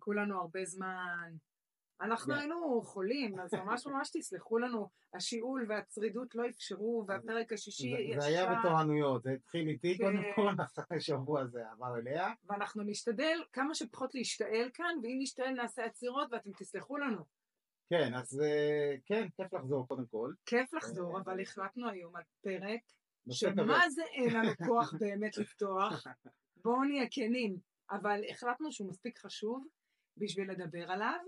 חיכו לנו הרבה זמן. אנחנו. היינו חולים, אז ממש ממש תסלחו לנו, השיעול והצרידות לא אפשרו, והפרק השישי זה- זה היה בתורנויות, זה התחיל איתי כן. קודם כל, אחרי שבוע זה עבר אליה. ואנחנו נשתדל כמה שפחות להשתעל כאן, ואם נשתעל נעשה עצירות ואתם תסלחו לנו. כן, אז אה, כן, כיף לחזור קודם כל. כיף לחזור, אבל החלטנו היום על פרק. שמה זה אין לנו כוח באמת לפתוח, בואו נהיה כנים, אבל החלטנו שהוא מספיק חשוב בשביל לדבר עליו.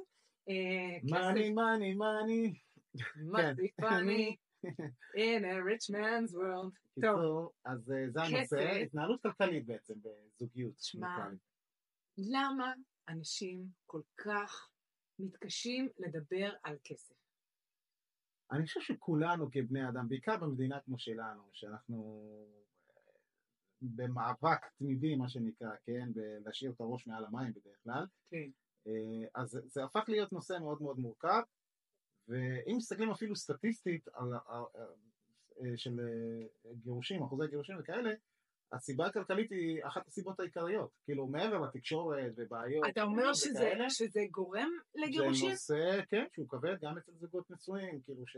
מאני, מאני, מאני. מספיק funny in a rich man's world. טוב, אז אה, זה הנושא. התנהלות כלכלית בעצם בזוגיות. שמע. למה אנשים כל כך מתקשים לדבר על כסף? אני חושב שכולנו כבני אדם, בעיקר במדינה כמו שלנו, שאנחנו אה, במאבק תמידי, מה שנקרא, כן, ולהשאיר את הראש מעל המים בדרך כלל, כן. אה, אז זה הפך להיות נושא מאוד מאוד מורכב, ואם מסתכלים אפילו סטטיסטית על, על, של אה, גירושים, אחוזי גירושים וכאלה, הסיבה הכלכלית היא אחת הסיבות העיקריות, כאילו מעבר לתקשורת ובעיות אתה אומר שזה, וכאלה, שזה גורם זה לגירושים? נושא, כן, שהוא כבד גם אצל זוגות נשואים, כאילו ש...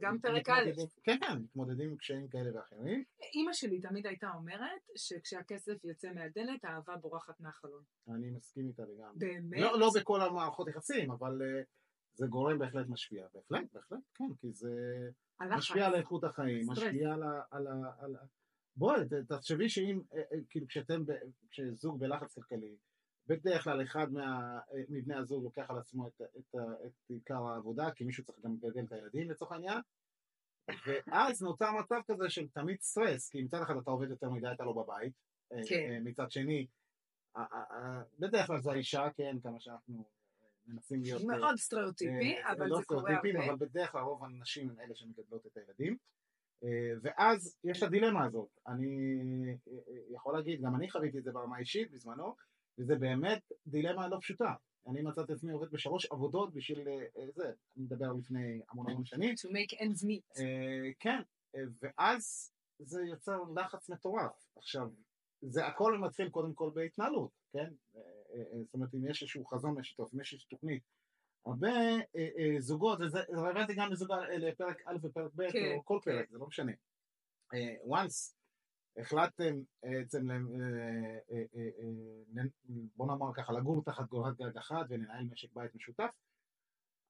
גם פרק א'. כן, כן, מתמודדים עם קשיים כאלה ואחרים. אימא שלי תמיד הייתה אומרת שכשהכסף יוצא מהדלת, האהבה בורחת מהחלון. אני מסכים איתה לגמרי. באמת? לא, לא בכל המערכות יחסים, אבל אה, זה גורם בהחלט משפיע. בהחלט, בהחלט, כן, כי זה. משפיע על איכות החיים. משפיע על ה... על ה, על ה... בואי, תחשבי שאם, אה, אה, כאילו, כשאתם, כשזוג בלחץ כלכלי, בדרך כלל אחד מה, אה, מבני הזוג לוקח על עצמו את, את, ה- את עיקר העבודה, כי מישהו צריך גם לגדל את הילדים לצורך העניין, ואז נוצר מצב כזה של תמיד סטרס, כי מצד אחד אתה עובד יותר מדי, אתה לא בבית, כן. מצד שני, בדרך כלל זה האישה, כן, כמה שאנחנו מנסים להיות... מאוד סטריאוטיפי, אבל לא זה קורה סטריאוטיפים, הרבה. אבל בדרך כלל רוב הנשים הן אלה שמגדלות את הילדים. אה, ואז יש את הדילמה הזאת. אני אה, אה, יכול להגיד, גם אני חוויתי את זה ברמה האישית בזמנו, וזה באמת דילמה לא פשוטה. אני מצאתי את עצמי עובד בשלוש עבודות בשביל זה, אני מדבר לפני המון המון שנים. To make ends meet. כן, ואז זה יוצר לחץ מטורף. עכשיו, זה הכל מתחיל קודם כל בהתנהלות, כן? זאת אומרת, אם יש איזשהו חזון משותף, אם יש איזושהי תוכנית. הרבה אה, אה, זוגות, וזה זה רלוונטי גם אה, לפרק א' ופרק ב', כן, או כל כן. פרק, זה לא משנה. אה, once החלטתם בעצם, אה, אה, אה, אה, בוא נאמר ככה, לגור תחת קורת גג אחת ולנהל משק בית משותף,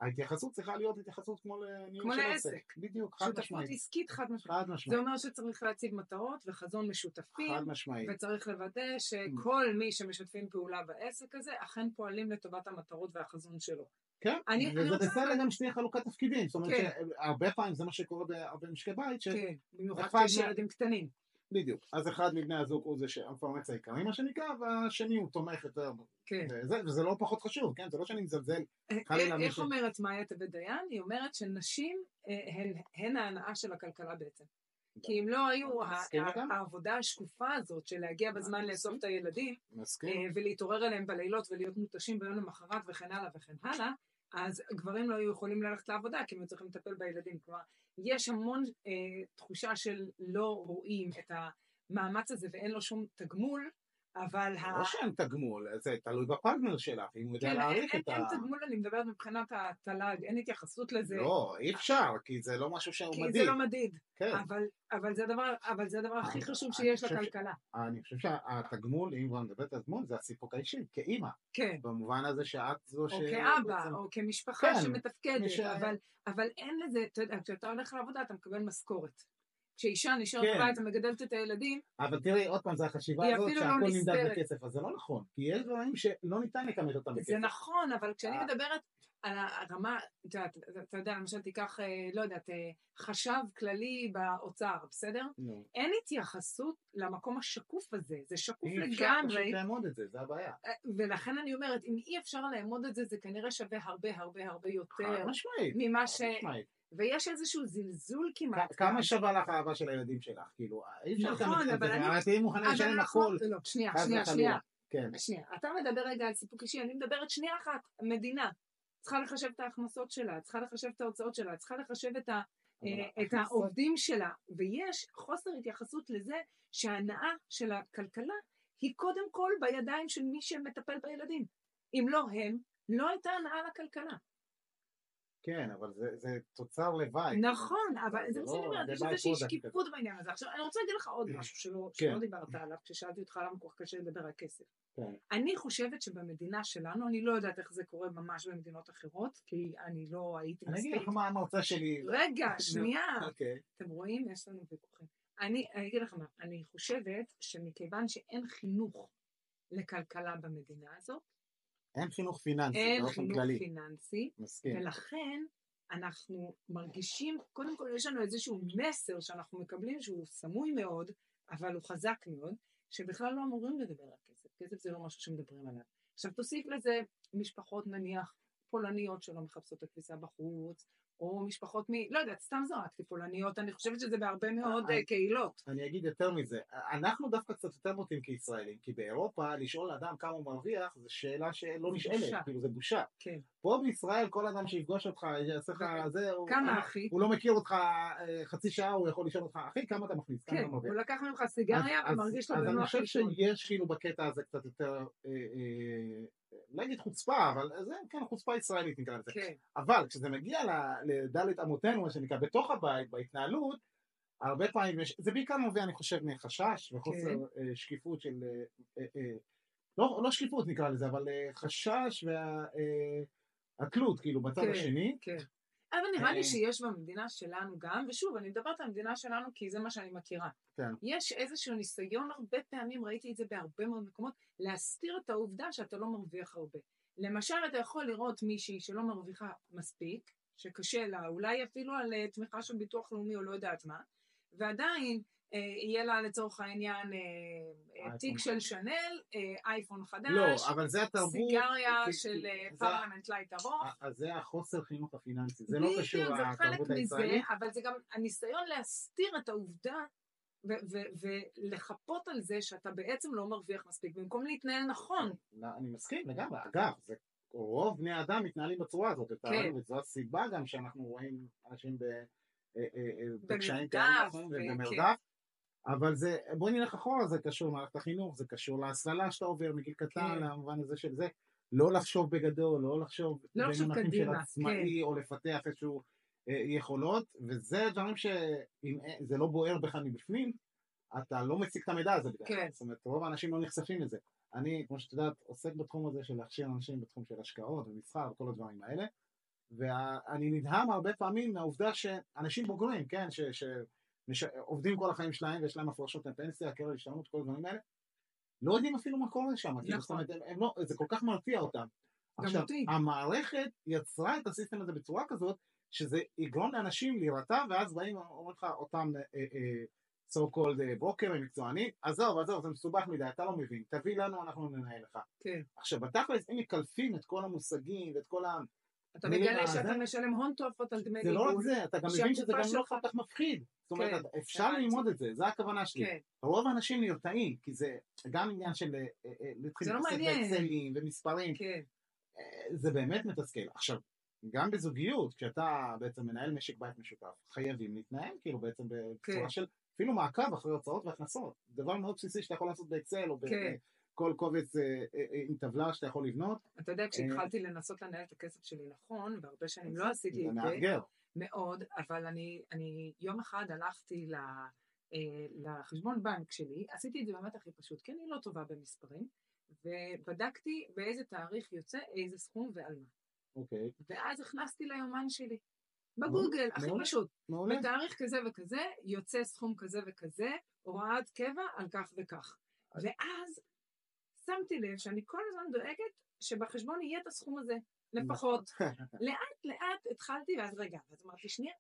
ההתייחסות צריכה להיות התייחסות כמו לניהול כמו של לעסק. בדיוק, חד שותפות משמעית. עסקית חד משמעית. חד זה משמעית. אומר שצריך להציב מטרות וחזון משותפים, חד משמעית. וצריך לוודא שכל מי שמשתפים פעולה בעסק הזה, אכן פועלים לטובת המטרות והחזון שלו. כן, אני- אני וזה רוצה בסדר גם שתהיה חלוקת תפקידים. זאת אומרת כן. שהרבה פעמים זה מה שקורה בהרבה משקי בית, ש- כן, במיוחד כשיש ילדים קטנים. בדיוק. אז אחד מבני הזוג הוא זה שהמפרנס העיקרי, מה שנקרא, והשני הוא תומך יותר. כן. וזה, וזה לא פחות חשוב, כן? זה לא שאני מזלזל. אה, חלילה איך מישהו- אומרת מאיה טבת דיין? היא אומרת שנשים אה, הן- הן ההנאה של הכלכלה בעצם. כי אם לא היו. העבודה השקופה הזאת של להגיע בזמן לאסוף. את הילדים. אה, ולהתעורר אליהם בלילות ולהיות מותשים ביום למחרת וכן הלאה וכן הלאה, אז גברים לא היו יכולים ללכת לעבודה כי הם היו צריכים לטפל בילדים. כלומר, יש המון אה, תחושה של לא רואים את המאמץ הזה ואין לו שום תגמול, אבל. לא שאין תגמול, זה תלוי בפרטנר שלך, אם הוא יודע להעריך את ה... אין תגמול, אני מדברת מבחינת התל"ג, אין התייחסות לזה, לא, אי אפשר, כי זה לא משהו שהוא כי מדיד. זה לא מדיד, כן. אבל, זה הדבר, הכי חשוב שיש לכלכלה. אני חושב שהתגמול, אם כבר נדבר על התגמול, זה הסיפוק האישי, כאימא. כן. במובן הזה שאת זו או ש... כאבא, בעצם- או כמשפחה כן, שמתפקדת, אבל אין לזה, אתה יודע, כשאתה הולך לעבודה אתה מקבל משכורת. כשאישה נשארת כן. בבית ומגדלת את הילדים, אבל תראי, עוד פעם, זו החשיבה הזאת אפילו לא שהכל נמדד. בכסף, אז זה לא נכון, כי יש דברים שלא ניתן לכמת אותם בכסף. זה נכון, אבל כשאני אה. מדברת על הרמה, אתה אתה- אתה יודע, למשל תיקח, אה, לא יודעת, אה, חשב כללי באוצר, בסדר? נו, אין התייחסות למקום השקוף הזה, זה שקוף אי אפשר לגמרי, פשוט לאמוד את זה, זה הבעיה. ולכן אני אומרת, אם אי אפשר לאמוד את זה, זה כנראה שווה הרבה הרבה הרבה יותר חד משמעית. ממה ש... משמעית. ויש איזשהו זלזול כמעט. כמה שווה לך האהבה של הילדים שלך? כאילו, אי אפשר נכון, אבל אני- אבל תהיי מוכנה לשלם הכל. לא, שנייה, שנייה. שנייה, כן. שנייה. אתה מדבר רגע על סיפוק אישי, אני מדברת שנייה אחת. המדינה צריכה לחשב את ההכנסות שלה, צריכה לחשב את ההוצאות שלה, צריכה לחשב את ה... אה, את העובדים שלה, ויש חוסר התייחסות לזה שההנאה של הכלכלה היא קודם כל בידיים של מי שמטפל בילדים. אם לא הם, לא הייתה הנאה לכלכלה. כן, אבל זה, זה תוצר לוואי. נכון, אבל זה מה שאני לא- אומרת, זה יש איזושהי שקיפות בעניין הזה. עכשיו, אני רוצה להגיד לך עוד משהו שלא, כן. שלא דיברת עליו, כששאלתי אותך למה כל כך קשה לדבר על כסף. כן. אני חושבת שבמדינה שלנו, אני לא יודעת איך זה קורה ממש במדינות אחרות, כי אני לא הייתי אני אגיד מספיק. לך מה המרצה שלי. רגע, שנייה. אוקיי. אתם רואים? יש לנו ויכוחים. אני, אני אגיד לך מה, אני חושבת שמכיוון שאין חינוך לכלכלה במדינה הזאת, אין חינוך פיננסי אין חינוך כללי. פיננסי, מסכים. ולכן אנחנו מרגישים, קודם כל יש לנו איזשהו מסר שאנחנו מקבלים שהוא סמוי מאוד, אבל הוא חזק מאוד, שבכלל לא אמורים לדבר על כסף. כסף זה לא משהו שמדברים עליו. עכשיו תוסיף לזה משפחות נניח פולניות שלא מחפשות את הכביסה בחוץ, או משפחות מ... לא יודעת, סתם זרקתי פולניות, אני חושבת שזה בהרבה מאוד אה, אה, קהילות. אני אגיד יותר מזה, אנחנו דווקא קצת יותר בוטים כישראלים, כי באירופה לשאול אדם כמה הוא מרוויח זו שאלה שלא נשאלת. כאילו זה בושה. כן. פה בישראל כל אדם שיפגוש אותך, יעשה לך זה, הוא- כמה הוא- אחי? הוא לא מכיר אותך אה, חצי שעה, הוא יכול לשאול אותך, אחי כמה אתה מכניס? כן, אתה מרוויח?" הוא לקח ממך סיגריה אז- ומרגיש לו אז אני בנוח חושב. שיש כאילו בקטע הזה קצת יותר, אה, אה, לא אגיד חוצפה, אבל זה כן חוצפה ישראלית נקרא לזה. כן, אבל כשזה מגיע לדלת אמותינו, מה שנקרא, בתוך הבית, בהתנהלות, הרבה פעמים יש, זה בעיקר נובע, אני חושב, מחשש וחוסר כן. אה, שקיפות של, אה, אה, לא, לא שקיפות נקרא לזה, אבל חשש והתלות, כאילו, בצד כן. השני. כן. אבל נראה אה. לי שיש במדינה שלנו גם, ושוב, אני מדברת על המדינה שלנו כי זה מה שאני מכירה. כן. יש איזשהו ניסיון, הרבה פעמים ראיתי את זה בהרבה מאוד מקומות, להסתיר את העובדה שאתה לא מרוויח הרבה. למשל, אתה יכול לראות מישהי שלא מרוויחה מספיק, שקשה לה, אולי אפילו על אה, תמיכה של ביטוח לאומי או לא יודעת מה, ועדיין אה, יהיה לה לצורך העניין אה, אה, תיק של Chanel, אה, אייפון חדש, לא, אבל זה התרבות. סיגריה כי- של אה, Parliament Light ארוך. אז זה החוסר חינוך הפיננסי, זה לא קשור בדיוק, זה חלק לתרבות מזה, הישראלית. אבל זה גם הניסיון להסתיר את העובדה ולחפות על זה שאתה בעצם לא מרוויח מספיק, במקום להתנהל נכון. לא, אני מסכים לגמרי, אגב, זה רוב בני האדם מתנהלים בצורה הזאת, לצערנו, וזו הסיבה גם שאנחנו רואים אנשים ב- אה, אה, אה, בקשיים במרדף, כאלה, נכון, ו- ובמרדף, אבל זה, בוא נלך אחורה, זה קשור למערכת החינוך, זה קשור להסללה שאתה עובר מגיל קטן, כן. למובן הזה של זה, לא לחשוב בגדול, לא לחשוב לא במונחים של עצמאי, או לפתח איזשהו אה, יכולות, וזה דברים שאם זה לא בוער בך מבפנים, אתה לא מציג את המידע הזה כלל. כן. זאת אומרת, רוב האנשים לא נחשפים לזה. אני, כמו שאת יודעת, עוסק בתחום הזה של להכשיר אנשים בתחום של השקעות ומסחר וכל הדברים האלה, ואני נדהם הרבה פעמים מהעובדה שאנשים בוגרים, כן, ש, ש, מש, עובדים כל החיים שלהם ויש להם הפרשות לפנסיה, קרן השתלמות, כל הדברים האלה, לא יודעים אפילו מה קורה שם, כאילו, זאת נכון. אומרת, הם, הם לא, זה כל כך מרתיע אותם. עכשיו, אותי. המערכת יצרה את הסיסטם הזה בצורה כזאת, שזה יגרום לאנשים להירתע, ואז באים ואומרים לך אותם אה, אה, so called אה, ברוקרים, מקצוענים, עזוב, עזוב, זה מסובך מדי, אתה לא מבין, תביא לנו, אנחנו ננהל לך. כן. עכשיו, בתכלס, אם מקלפים את כל המושגים ואת כל ה... אתה מגלה שאתה משלם הון תועפות על דמי זה לא רק. זה, אתה גם מבין שזה גם לא כל כך מפחיד. זאת אומרת, כן, אפשר. ללמוד את זה, זה הכוונה שלי. כן, רוב האנשים נרתעים, כי זה גם עניין של אה, אה, להתחיל זה לא להתעסק. באקסלים ומספרים, כן, אה, זה באמת מתסכל. עכשיו, גם בזוגיות, כשאתה בעצם מנהל משק בית משותף, חייבים להתנהל כאילו בעצם בצורה כן. של אפילו מעקב אחרי הוצאות והכנסות. דבר מאוד בסיסי שאתה יכול לעשות באקסל או בכל קובץ אה, אה, אה, עם טבלה שאתה יכול לבנות. אתה יודע, כשהתחלתי לנסות לנהל את הכסף שלי נכון, והרבה שנים לא עשיתי את זה. מאוד, אבל אני, אני יום אחד הלכתי ל, לחשבון בנק שלי, עשיתי את זה באמת הכי פשוט, כי אני לא טובה במספרים, ובדקתי באיזה תאריך יוצא איזה סכום ועל מה. אוקיי, ואז הכנסתי ליומן שלי, בגוגל, הכי. פשוט. מעולה. בתאריך כזה וכזה, יוצא סכום כזה וכזה, הוראת קבע על כך וכך. ואז שמתי לב שאני כל הזמן דואגת שבחשבון יהיה את הסכום הזה, לפחות. לאט לאט התחלתי, ואז רגע, אז אמרתי, שנייה,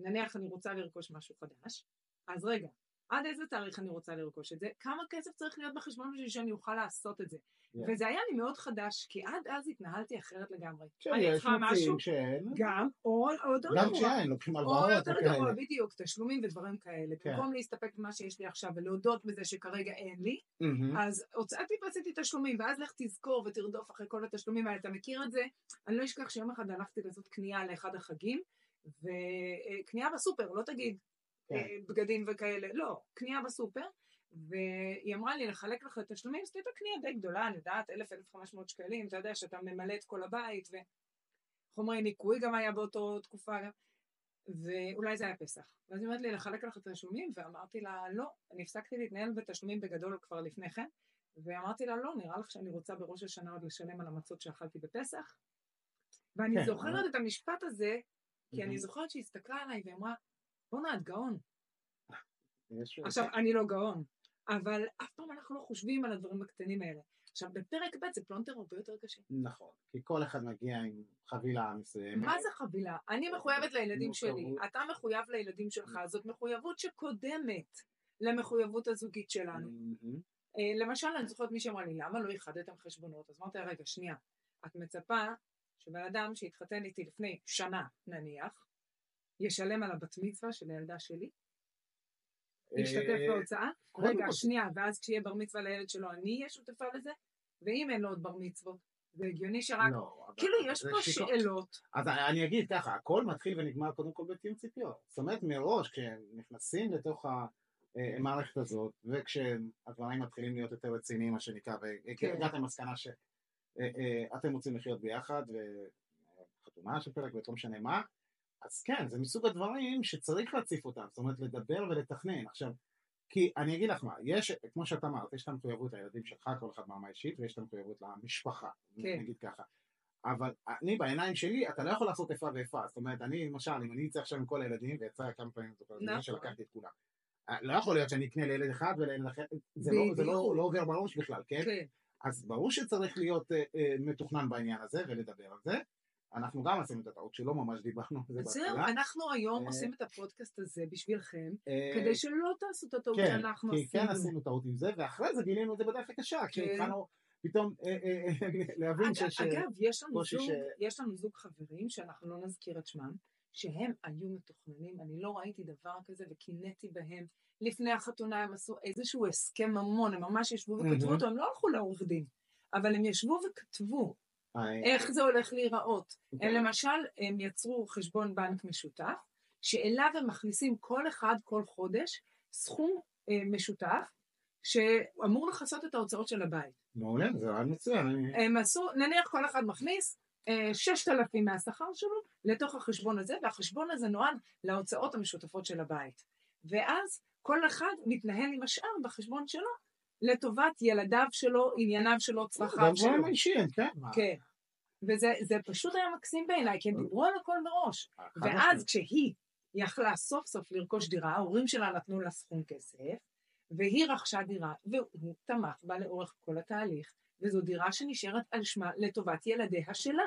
נניח אני רוצה לרכוש משהו חדש, אז רגע, עד איזה תאריך אני רוצה לרכוש את זה? כמה כסף צריך להיות בחשבון בשביל שאני אוכל לעשות את זה? Yeah. וזה היה לי מאוד חדש, כי עד אז התנהלתי אחרת לגמרי. אני שיש משהו, מציעים שאין, גם, או או יותר גם גרוע. שאין, לוקחים או הלוואות יותר גרוע. בדיוק, תשלומים ודברים כאלה. כן. במקום להסתפק במה שיש לי עכשיו ולהודות בזה שכרגע אין לי, מהמם. אז הוצאתי ועשיתי תשלומים, ואז לך תזכור ותרדוף אחרי כל התשלומים האלה. אתה מכיר את זה? אני לא אשכח שיום אחד הלכתי לעשות קנייה לאחד החגים, וקנייה בסופר, לא תגיד כן. אה, בגדים וכאלה, לא, קנייה בסופר, והיא אמרה לי לחלק לך את התשלומים, עשיתי את הקנייה די גדולה, אני יודעת, 1,000-1,500 שקלים, אתה יודע שאתה ממלא את כל הבית, וחומרי ניקוי גם היה באותו תקופה גם, ואולי זה היה פסח. ואז היא אומרת לי לחלק לך את התשלומים, ואמרתי לה, לא, אני הפסקתי להתנהל בתשלומים בגדול כבר לפני כן, ואמרתי לה, לא, נראה לך שאני רוצה בראש השנה עוד לשלם על המצות שאכלתי בפסח? ואני כן, זוכרת אבל- את המשפט הזה, כי אני. זוכרת שהיא הסתכלה עליי ואמרה, בואנה, את גאון. עכשיו, אני לא גאון, אבל אף פעם אנחנו לא חושבים על הדברים הקטנים האלה. עכשיו, בפרק ב' זה פלונטר הרבה יותר קשה. נכון, כי כל אחד מגיע עם חבילה מסוימת. מה זה חבילה? אני מחויבת לילדים שלי. אתה מחויב לילדים שלך, זאת מחויבות שקודמת למחויבות הזוגית שלנו. אה, למשל, אני זוכרת מי שאמרה לי, למה לא איחדתם חשבונות? אז אמרתי רגע, שנייה, את מצפה שבן אדם שהתחתן איתי לפני שנה, נניח, ישלם על הבת מצווה של הילדה שלי? ישתתף אה, בהוצאה? רגע, שנייה, ואז כשיהיה בר מצווה לילד שלו, אני אהיה שותפה לזה? ואם אין לו עוד בר מצוות? זה הגיוני שרק... לא, כאילו, יש פה שאלות. אז אני אגיד ככה, הכל מתחיל ונגמר קודם כל בתיאום ציפיות. זאת אומרת מראש, כשנכנסים לתוך המערכת הזאת, וכשהדברים מתחילים להיות יותר רציניים, מה שנקרא, כן. והגעתם למסקנה שאתם רוצים לחיות ביחד, וחתונה של פרק ולא משנה מה, אז כן, זה מסוג הדברים שצריך להציף אותם, זאת אומרת לדבר ולתכנן. עכשיו, כי אני אגיד לך מה, יש, כמו שאת אמרת, יש את המחויבות לילדים שלך, כל אחד ברמה אישית, ויש את המחויבות למשפחה, כן. נגיד ככה. אבל אני בעיניים שלי, אתה לא יכול לעשות איפה ואיפה, זאת אומרת, אני למשל, אם אני אצא עכשיו עם כל הילדים, ויצא כמה פעמים, זוכר, זה נכון. שלקחתי את כולם. אה, לא יכול להיות שאני אקנה לילד אחד ולילד אחר, זה לא- זה לא. לא עובר בראש בכלל, כן? כן. אז ברור שצריך להיות אה, אה, מתוכנן בעניין הזה ולדבר על זה. אנחנו גם עשינו את הטעות שלא ממש דיברנו על זה אז זהו, בהתחלה. אנחנו היום אה, עושים את הפודקאסט הזה בשבילכם, אה, כדי שלא תעשו את הטעות כן, שאנחנו כן עשינו. עשינו טעות עם זה, ואחרי זה גילינו את זה בדרך הקשה, כן. כשהתחלנו פתאום אה, אה, להבין שיש... אגב, יש לנו, זוג, חברים, שאנחנו לא נזכיר את שמם, שהם היו מתוכננים, אני לא ראיתי דבר כזה וקינאתי בהם. לפני החתונה הם עשו איזשהו הסכם ממון, הם ממש ישבו וכתבו. אותו, הם לא הלכו לעורך דין, אבל הם ישבו וכתבו איך זה הולך להיראות. כן. הם למשל, הם יצרו חשבון בנק משותף, שאליו הם מכניסים כל אחד כל חודש סכום אה, משותף, שאמור לכסות את ההוצאות של הבית. מעולה, זה רעיון מצוין. הם עשו, נניח כל אחד מכניס אה, ששת אלפים מהשכר שלו לתוך החשבון הזה, והחשבון הזה נועד להוצאות המשותפות של הבית. ואז כל אחד מתנהל עם השאר בחשבון שלו לטובת ילדיו שלו, ענייניו שלו, צרכיו גם שלו. דברים אישיים, כן. מה, כן. וזה זה פשוט היה מקסים בעיניי, כי הם דיברו על הכל מראש. חד ואז. כשהיא יכלה סוף סוף לרכוש דירה, ההורים שלה נתנו לה סכום כסף, והיא רכשה דירה, והוא תמך בה לאורך כל התהליך, וזו דירה שנשארת על שמה לטובת ילדיה שלה.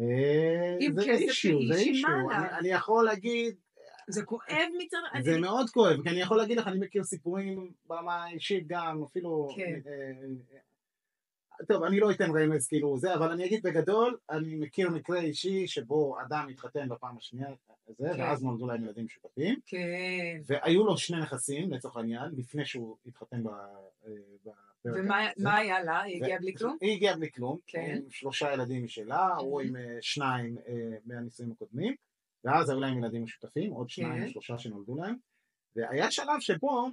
אה, עם זה כסף אישיו, זה אישיו. אני יכול להגיד, זה כואב מצד... זה אני- מאוד כואב, כי אני יכול להגיד לך, אני מכיר סיפורים ברמה האישית גם, אפילו... כן. אה, אה, טוב, אני לא אתן רמז כאילו זה, אבל אני אגיד בגדול, אני מכיר מקרה אישי שבו אדם התחתן בפעם השנייה, זה, כן. ואז נולדו להם ילדים משותפים, כן. והיו לו שני נכסים לצורך העניין, לפני שהוא התחתן ב- אה, בפרק ומה היה לה? היא הגיעה בלי כלום? היא הגיעה בלי כלום, כן. עם שלושה ילדים משלה, הוא עם שניים מהנישואים הקודמים, ואז היו להם ילדים משותפים, עוד שניים, כן. שלושה שנולדו להם, והיה שלב שבו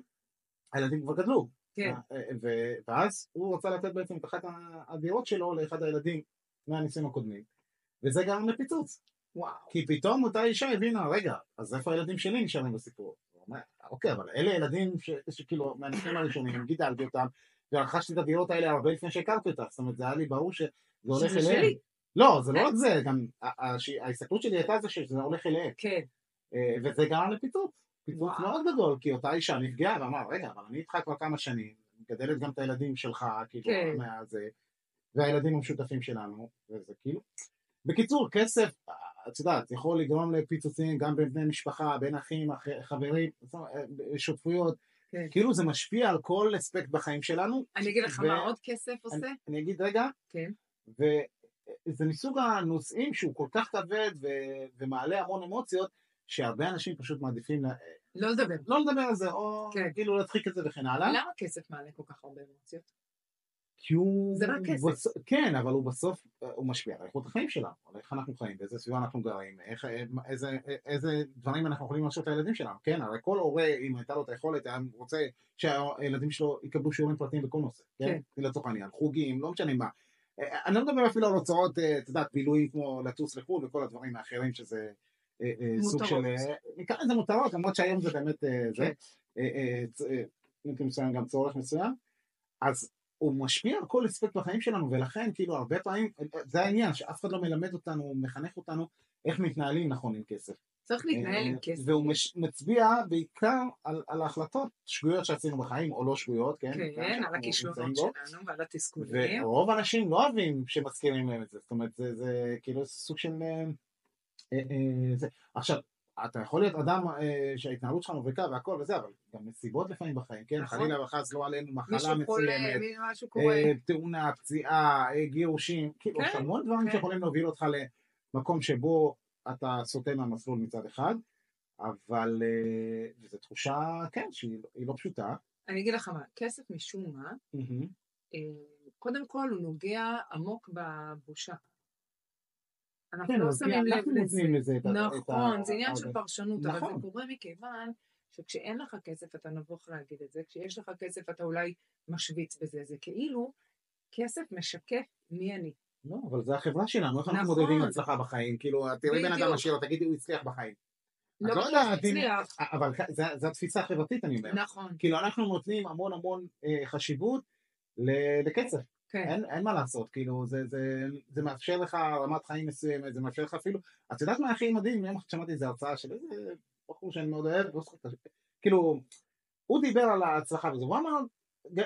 הילדים כבר גדלו, כן. אה, ו- ואז הוא רצה לתת בעצם את אחת הדירות שלו לאחד הילדים מהנישואים הקודמים, וזה גרם לפיצוץ, וואו. כי פתאום אותה אישה הבינה, רגע, אז איפה הילדים שלי נשארים בסיפור? אוקיי, אבל אלה ילדים ש- שכאילו מהנישואים הראשונים, גידלתי אותם, ורכשתי את הדירות האלה הרבה לפני שהכרתי אותך, זאת אומרת, זה היה לי ברור שזה הולך אליהם. לא, זה לא רק זה, גם ההסתכלות שלי הייתה זה שזה הולך אליהם, כן. אה, וזה גרם לפיצוץ, פיצוץ. מאוד גדול, כי אותה אישה נפגעה ואמרה, רגע, אבל אני איתך כבר כמה שנים, מגדלת גם את הילדים שלך, כאילו, כן. מהזה, והילדים המשותפים שלנו, וזה כאילו, בקיצור, כסף, אה, את יודעת, יכול לגרום לפיצוצים גם בין בני משפחה, בין אחים, אח- חברים, אה, שותפויות, כן. כאילו זה משפיע על כל אספקט בחיים שלנו. אני אגיד לך ו- מה עוד כסף עושה? אני, אני אגיד רגע, כן. וזה מסוג הנושאים שהוא כל כך כבד ו- ומעלה המון אמוציות, שהרבה אנשים פשוט מעדיפים לה- לא לדבר. לא לדבר על זה, או כן. כאילו להדחיק את זה וכן הלאה. למה כסף מעלה כל כך הרבה אמוציות? כי הוא... זה רק כסף. בסוף, כן, אבל הוא בסוף, הוא משפיע על איכות החיים שלנו, על איך אנחנו חיים, באיזה סביבה אנחנו גרים, איך, איזה, איזה דברים אנחנו יכולים לעשות לילדים שלנו, כן, הרי כל הורה, אם הייתה לו את היכולת, היה רוצה שהילדים שלו יקבלו שיעורים פרטיים בכל נושא, כן, כן. לצורך העניין, חוגים, לא משנה מה. אה, אני לא מדבר אפילו על הוצאות, אה, את יודעת, בילויים כמו לטוס לחו"ל וכל הדברים האחרים שזה אה, סוג של, מותרות. נקרא לזה מותרות, למרות שהיום זה באמת זה, כן. מסוים גם צורך מסוים, אז הוא משפיע על כל אספקט בחיים שלנו, ולכן כאילו הרבה פעמים, זה העניין, שאף אחד לא מלמד אותנו, מחנך אותנו איך מתנהלים נכון עם כסף. צריך להתנהל עם אה, כסף. והוא מצביע בעיקר על, על ההחלטות שגויות שעשינו בחיים, או לא שגויות, כן? כן, על הכישלונות. שלנו ועל התסכולים. ורוב האנשים לא אוהבים שמזכירים להם את זה, זאת אומרת, זה, זה כאילו סוג של... אה, אה, אה, זה. עכשיו, אתה יכול להיות אדם אה, שההתנהלות שלך מביקה והכל וזה, אבל גם נסיבות לפעמים בחיים, כן? נכון. חלילה וחס לא עלינו מחלה מישהו חולה, מסוימת, מי- משהו קורה. אה, תאונה, פציעה, אה, גירושים, כאילו, יש כן, המון דברים כן. שיכולים להוביל אותך למקום שבו אתה סוטה מהמסלול מצד אחד, אבל אה, וזו תחושה, כן, שהיא היא לא פשוטה. אני אגיד לך מה, כסף משום מה. אה, קודם כל הוא נוגע עמוק בבושה. אנחנו כן, לא שמים לב לזה. לזה נכון, זה עניין של פרשנות, אבל נכון. זה קורה מכיוון שכשאין לך כסף אתה נבוך להגיד את זה, כשיש לך כסף אתה אולי משוויץ בזה, זה כאילו כסף משקף מי אני. לא, אבל זה החברה שלנו, איך אנחנו נכון. מודדים הצלחה בחיים? כאילו, תראי בן אדם. עשיר, תגידי הוא הצליח בחיים. לא לא בטוח אם... הצליח. אבל זה- זה התפיסה החברתית, אני אומר. נכון, כאילו, אנחנו נותנים המון המון אה, חשיבות ל- לכסף. כן. אין, אין מה לעשות, כאילו, זה, זה, זה מאפשר לך רמת חיים מסוימת, זה מאפשר לך אפילו, את יודעת מה הכי מדהים? יום אחד שמעתי איזה הרצאה של איזה בחור שאני מאוד אוהב, לא כאילו, הוא דיבר על ההצלחה וזה, הוא אמר,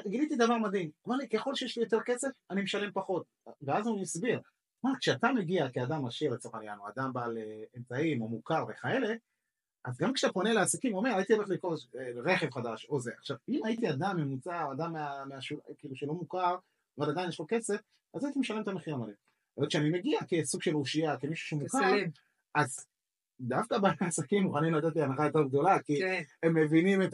גיליתי דבר מדהים, הוא אמר לי, ככל שיש לי יותר כסף, אני משלם פחות, ואז הוא הסביר, אמר, כשאתה מגיע כאדם עשיר לצורך העניין, או אדם בעל אה, אמצעים, או מוכר וכאלה, אז גם כשאתה פונה לעסקים, הוא אומר, הייתי הולך לקרוא אה, רכב חדש או זה. עכשיו, אם הייתי אדם ממוצע, או אדם מה, מהשול, כאילו שלא מוכר, אבל עדיין יש לו כסף, אז הייתי משלם את המחיר המלא. אבל כשאני מגיע כסוג של אושייה, כמישהו שמוכר, אז דווקא בעלי העסקים מוכנים לתת לי הנחה יותר גדולה, כי כן. הם מבינים את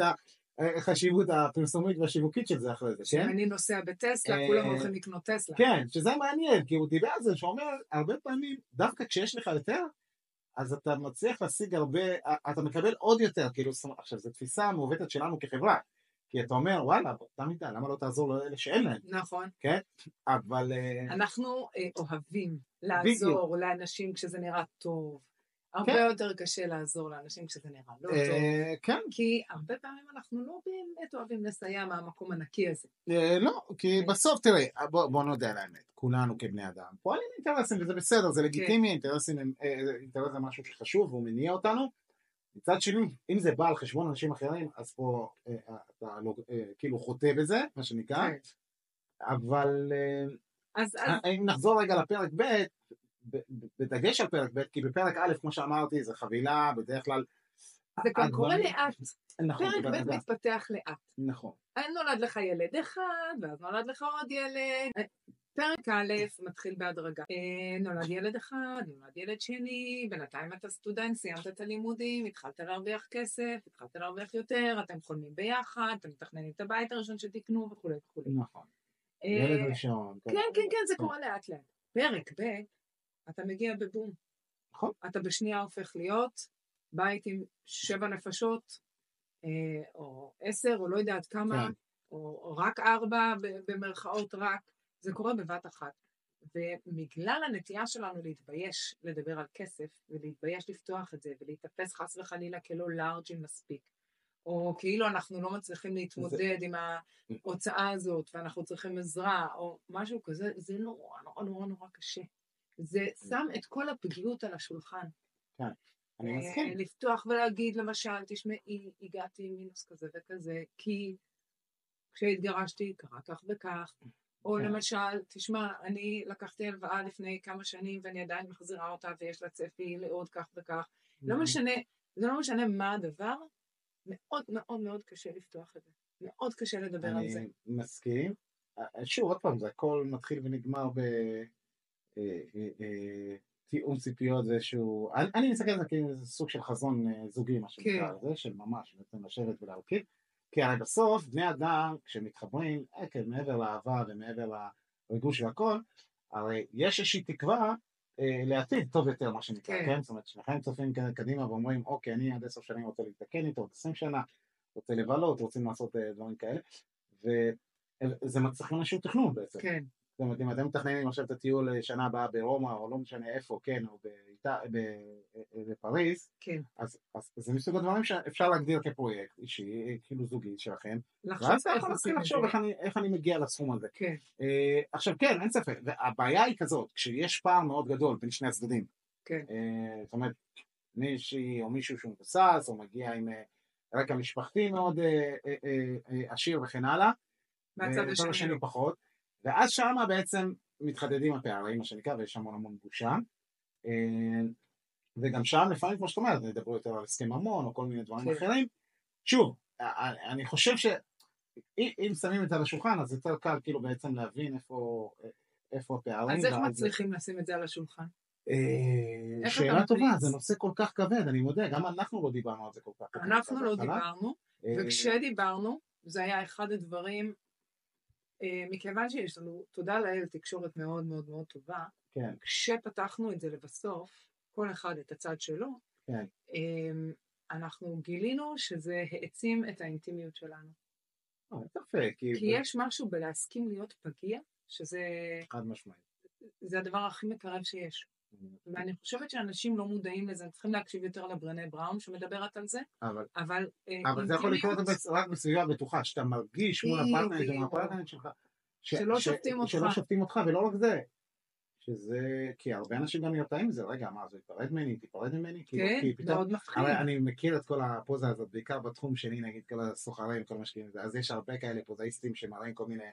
החשיבות הפרסומית והשיווקית של זה אחרי זה, כן? אני נוסע בטסלה, אה, כולם הולכים לקנות טסלה. כן, שזה מעניין, כי הוא דיבר על זה, שאומר, הרבה פעמים, דווקא כשיש לך יותר, אז אתה מצליח להשיג הרבה, אתה מקבל עוד יותר, כאילו, עכשיו, זו תפיסה מעוותת שלנו כחברה, כי אתה אומר, וואלה, באותה מידה, למה לא תעזור לאלה שאין להם, נכון. אבל... אה, אנחנו אה, אוהבים לעזור לאנשים כשזה נראה טוב. הרבה כן. יותר קשה לעזור לאנשים כשזה נראה לא טוב. אה, כן, כי הרבה פעמים אנחנו לא באמת אוהבים לסייע מהמקום הנקי הזה. אה, לא, כי בסוף, תראי, בוא בוא נודה על האמת, כולנו כבני אדם, פועלים אינטרסים, וזה בסדר, זה לגיטימי, אינטרסים הם, אה, אינטרס זה משהו שחשוב, והוא מניע אותנו. מצד שני, אם זה בא על חשבון אנשים אחרים, אז פה אה, אתה לא, כאילו חוטא בזה, מה שנקרא, כן. אבל אז אז אם נחזור רגע לפרק ב- בדגש על פרק ב', כי בפרק א', כמו שאמרתי, זה חבילה, בדרך כלל... זה גם קורה לאט. נכון, פרק ב' מתפתח לאט. נכון. נולד לך ילד אחד, ואז נולד לך עוד ילד. פרק א' מתחיל בהדרגה. אה, נולד ילד אחד, נולד ילד שני, בינתיים אתה סטודנט, סיימת את הלימודים, התחלת להרוויח כסף, התחלת להרוויח יותר, אתם חולמים ביחד, אתם מתכננים את הבית הראשון שתקנו וכולי וכולי. נכון. אה, ילד ראשון. כן, כן, כן, זה קורה לאט לאט. פרק ב', אתה מגיע בבום. נכון. אתה בשנייה הופך להיות בית עם שבע נפשות, אה, או עשר, או לא יודעת כמה, כן. או, או רק ארבע, במרכאות רק, זה קורה בבת אחת. ובגלל הנטייה שלנו להתבייש לדבר על כסף, ולהתבייש לפתוח את זה, ולהיתפס חס וחלילה כלא לארג'ים מספיק, או כאילו אנחנו לא מצליחים להתמודד עם ההוצאה הזאת, ואנחנו צריכים עזרה, או משהו כזה, זה נורא נורא נורא נורא קשה. זה שם את כל הפגיעות על השולחן. אני אה, מסכים. לפתוח ולהגיד למשל, תשמעי, הגעתי עם מינוס כזה וכזה, כי כשהתגרשתי קרה כך וכך, או כן. למשל, תשמע, אני לקחתי הלוואה לפני כמה שנים ואני עדיין מחזירה אותה ויש לה צפי לעוד כך וכך. לא משנה, זה לא משנה מה הדבר, מאוד מאוד מאוד קשה לפתוח את זה. מאוד קשה לדבר על זה. אני מסכים. אה, שוב, עוד פעם, זה הכל מתחיל ונגמר ב... אה, אה, אה, תיאום ציפיות זה איזשהו... אני- אני מסתכל על זה כאילו איזה סוג של חזון זוגי, מה שנקרא כן. לזה, של ממש, בעצם לשבת ולהרכיב. כי הרי בסוף בני אדם כשמתחברים, כן, מעבר לאהבה ומעבר לריגוש והכל, הרי יש איזושהי תקווה אה, לעתיד טוב יותר מה שנקרא, כן. כן? זאת אומרת שניכם צופים קדימה ואומרים אוקיי אני עד עשר שנים רוצה להתקן איתו, עוד עשרים שנה, רוצה לבלות, רוצים לעשות אה, דברים כאלה, וזה מצריך איזשהו תכנון בעצם. כן, זאת אומרת, אם אתם מתכננים עכשיו את הטיול לשנה הבאה ברומא, או לא משנה איפה, כן, או באיטה- ב- בפריז, כן. אז, אז זה מסוג הדברים שאפשר להגדיר כפרויקט אישי, כאילו זוגי שלכם, ואז אתה יכול להתחיל לחשוב. איך אני, איך אני מגיע לסכום הזה. כן, אה, עכשיו כן, אין ספק, והבעיה היא כזאת, כשיש פער מאוד גדול בין שני הצדדים, כן. אה, זאת אומרת, מישהי או מישהו שהוא מבוסס, או מגיע עם אה, רקע משפחתי מאוד אה, אה, אה, אה, עשיר וכן הלאה, מהצד. השני פחות, ואז שמה בעצם מתחדדים הפערים, מה שנקרא, ויש המון המון בושה. אה, וגם שם לפעמים, כמו שאת אומרת, ידברו יותר על הסכם ממון או כל מיני דברים כן. אחרים. שוב, א- אני חושב שאם שמים את זה על השולחן, אז יותר קל כאילו בעצם להבין איפה, איפה הפערים. אז איך מצליחים לשים את זה על השולחן? אה, שאלה טובה? זה נושא כל כך כבד, אני מודה, גם אנחנו לא דיברנו על זה כל כך. אנחנו לא. דיברנו, אה, וכשדיברנו, זה היה אחד הדברים, אה, מכיוון שיש לנו, תודה לאל, תקשורת מאוד מאוד מאוד טובה, כן, כשפתחנו את זה לבסוף, כל אחד את הצד שלו, כן. אמ, אנחנו גילינו שזה העצים את האינטימיות שלנו. אה, ספק, כי כי יש משהו בלהסכים להיות פגיע, שזה חד משמעית. זה הדבר הכי מקרב שיש. ואני חושבת שאנשים לא מודעים לזה, הם צריכים להקשיב יותר לברנה בראון שמדברת על זה, אבל אבל... אה, אבל זה יכול לקרות בס- רק בסביבה בטוחה, שאתה מרגיש מול. הפרטנרית שלך, ש- שלא ש- שופטים אותך. שלא שופטים אותך, ולא רק זה, שזה, כי הרבה אנשים גם נרתעים מזה, רגע, מה, זה ייפרד ממני, תיפרד ממני, כן, כי פתאום, מאוד מפחיד. הרי אני מכיר את כל הפוזה הזאת, בעיקר בתחום שלי, נגיד, כל הסוחרים, כל המשקיעים, אז יש הרבה כאלה פוזאיסטים שמראים כל מיני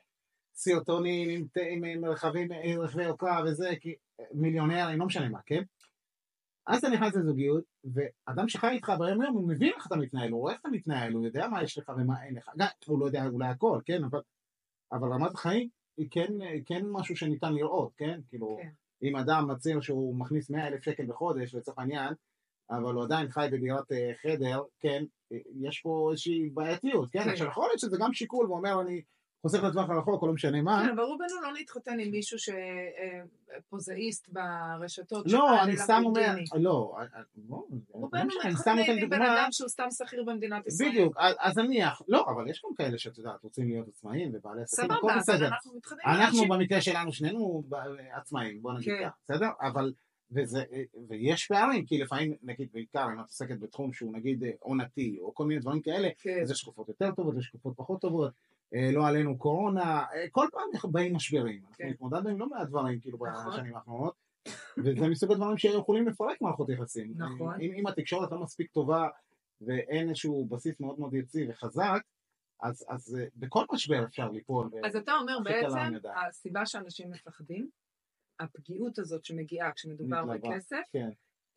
סרטונים עם, עם, עם רכבים, עם רכבי יוקרה וזה, כי מיליונרים, לא משנה מה, כן? אז אתה נכנס לזוגיות, ואדם שחי איתך ביום יום, הוא מבין איך אתה מתנהל, הוא רואה איך אתה מתנהל, הוא יודע מה יש לך ומה אין לך, גם הוא לא יודע אולי הכל, כן, אבל, אבל רמת החיים היא כן, כן משהו שניתן לראות, כן, כאילו, כן. אם אדם מצהיר שהוא מכניס 100 אלף שקל בחודש לצורך העניין, אבל הוא עדיין חי בדירת אה, חדר, כן, אה, יש פה איזושהי בעייתיות, כן, כן. עכשיו יכול להיות שזה גם שיקול, והוא אומר אני חוסך לטווח הרחוק או לא משנה מה, כן, אבל רובנו לא להתחתן עם מישהו שפוזאיסט ברשתות. לא, אני סתם אומר. לא, אה, אה, רובנו מתחתנים עם בן אדם שהוא סתם שכיר במדינת ישראל. בדיוק, אז נניח, לא, אבל יש גם כאלה שאת יודעת, רוצים להיות עצמאים ובעלי עסקים, הכל בסדר. אנחנו. במקרה שלנו שנינו ב- עצמאים, בוא נגיד כן. כך, בסדר? אבל, וזה, ויש פערים, כי לפעמים, נגיד בעיקר אם את עוסקת בתחום שהוא נגיד אה, עונתי, או כל מיני דברים כאלה, כן. אז יש תקופות יותר טובות, יש תקופות פחות טובות, אה, לא עלינו קורונה, אה, כל פעם באים משברים, אנחנו כן. התמודדנו עם לא מעט דברים כאילו נכון. בשנים האחרונות, וזה מסוג הדברים שיכולים לפרק מערכות יחסים. נכון. אם, אם התקשורת לא מספיק טובה, ואין איזשהו בסיס מאוד מאוד יציב וחזק, אז, אז אה, בכל משבר אפשר ליפול. אז אתה אומר בעצם. הסיבה שאנשים מפחדים, הפגיעות הזאת שמגיעה כשמדובר. בכסף, כן.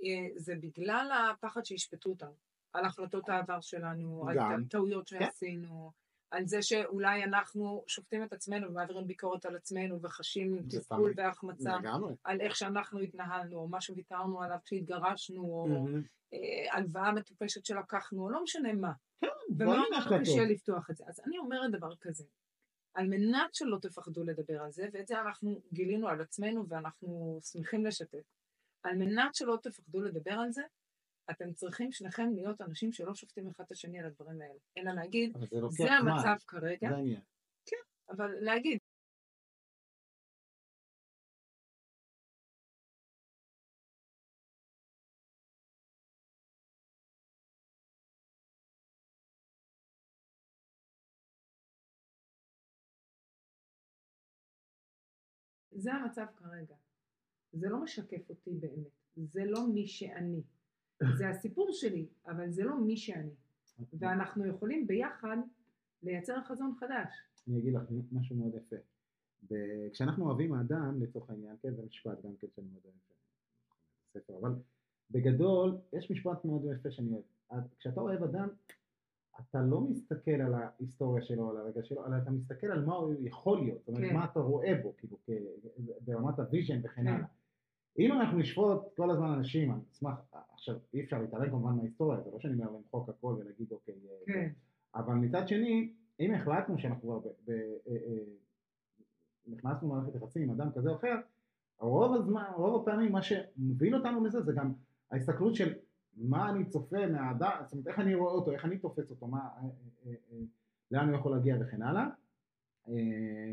אה, זה בגלל הפחד שישפטו אותנו, על החלטות העבר שלנו, על. טעויות כן. שעשינו, על זה שאולי אנחנו שופטים את עצמנו ומעבירים ביקורת על עצמנו וחשים תסכול. והחמצה. על איך שאנחנו התנהלנו, או מה שוויתרנו עליו כשהתגרשנו, או. אה, הלוואה מטופשת שלקחנו, או לא משנה מה. כן, ומאוד דברים מאוד. קשה לפתוח את זה. אז אני אומרת דבר כזה, על מנת שלא תפחדו לדבר על זה, ואת זה אנחנו גילינו על עצמנו ואנחנו שמחים לשתף, על מנת שלא תפחדו לדבר על זה, אתם צריכים שניכם להיות אנשים שלא שופטים אחד את השני על הדברים האלה, אלא להגיד, זה. המצב כרגע, זה העניין. אבל להגיד, זה המצב כרגע. זה לא משקף אותי באמת, זה לא מי שאני. זה הסיפור שלי, אבל זה לא מי שאני. ואנחנו יכולים ביחד לייצר חזון חדש. אני אגיד לך משהו מאוד יפה. כשאנחנו אוהבים האדם, לצורך העניין, כן, זה משפט גם כן שאני מאוד אוהב בספר, אבל בגדול, יש משפט מאוד יפה שאני אוהב. את- כשאתה אוהב אדם, אתה לא מסתכל על ההיסטוריה שלו, על הרגע שלו, אלא אתה מסתכל על מה הוא יכול להיות, זאת אומרת, כן. מה אתה רואה בו, כאילו, ברמת ה vision וכן כן. הלאה. אם אנחנו נשפוט כל הזמן אנשים, אני אשמח, עכשיו, אי אפשר להתעלם כמובן מההיסטוריה, זה לא שאני אומר למחוק הכל ולהגיד, אוקיי, אה, כן, אבל מצד שני, אם החלטנו שאנחנו כבר ב- ב- אה, אה, נכנסנו למערכת יחסים עם אדם כזה או אחר, רוב הזמן, רוב הפעמים מה שמוביל אותנו לזה זה גם ההסתכלות של מה אני צופה מהאדם, זאת אומרת איך אני רואה אותו, איך אני תופס אותו, מה, אה, אה, אה, לאן הוא יכול להגיע וכן הלאה. אה,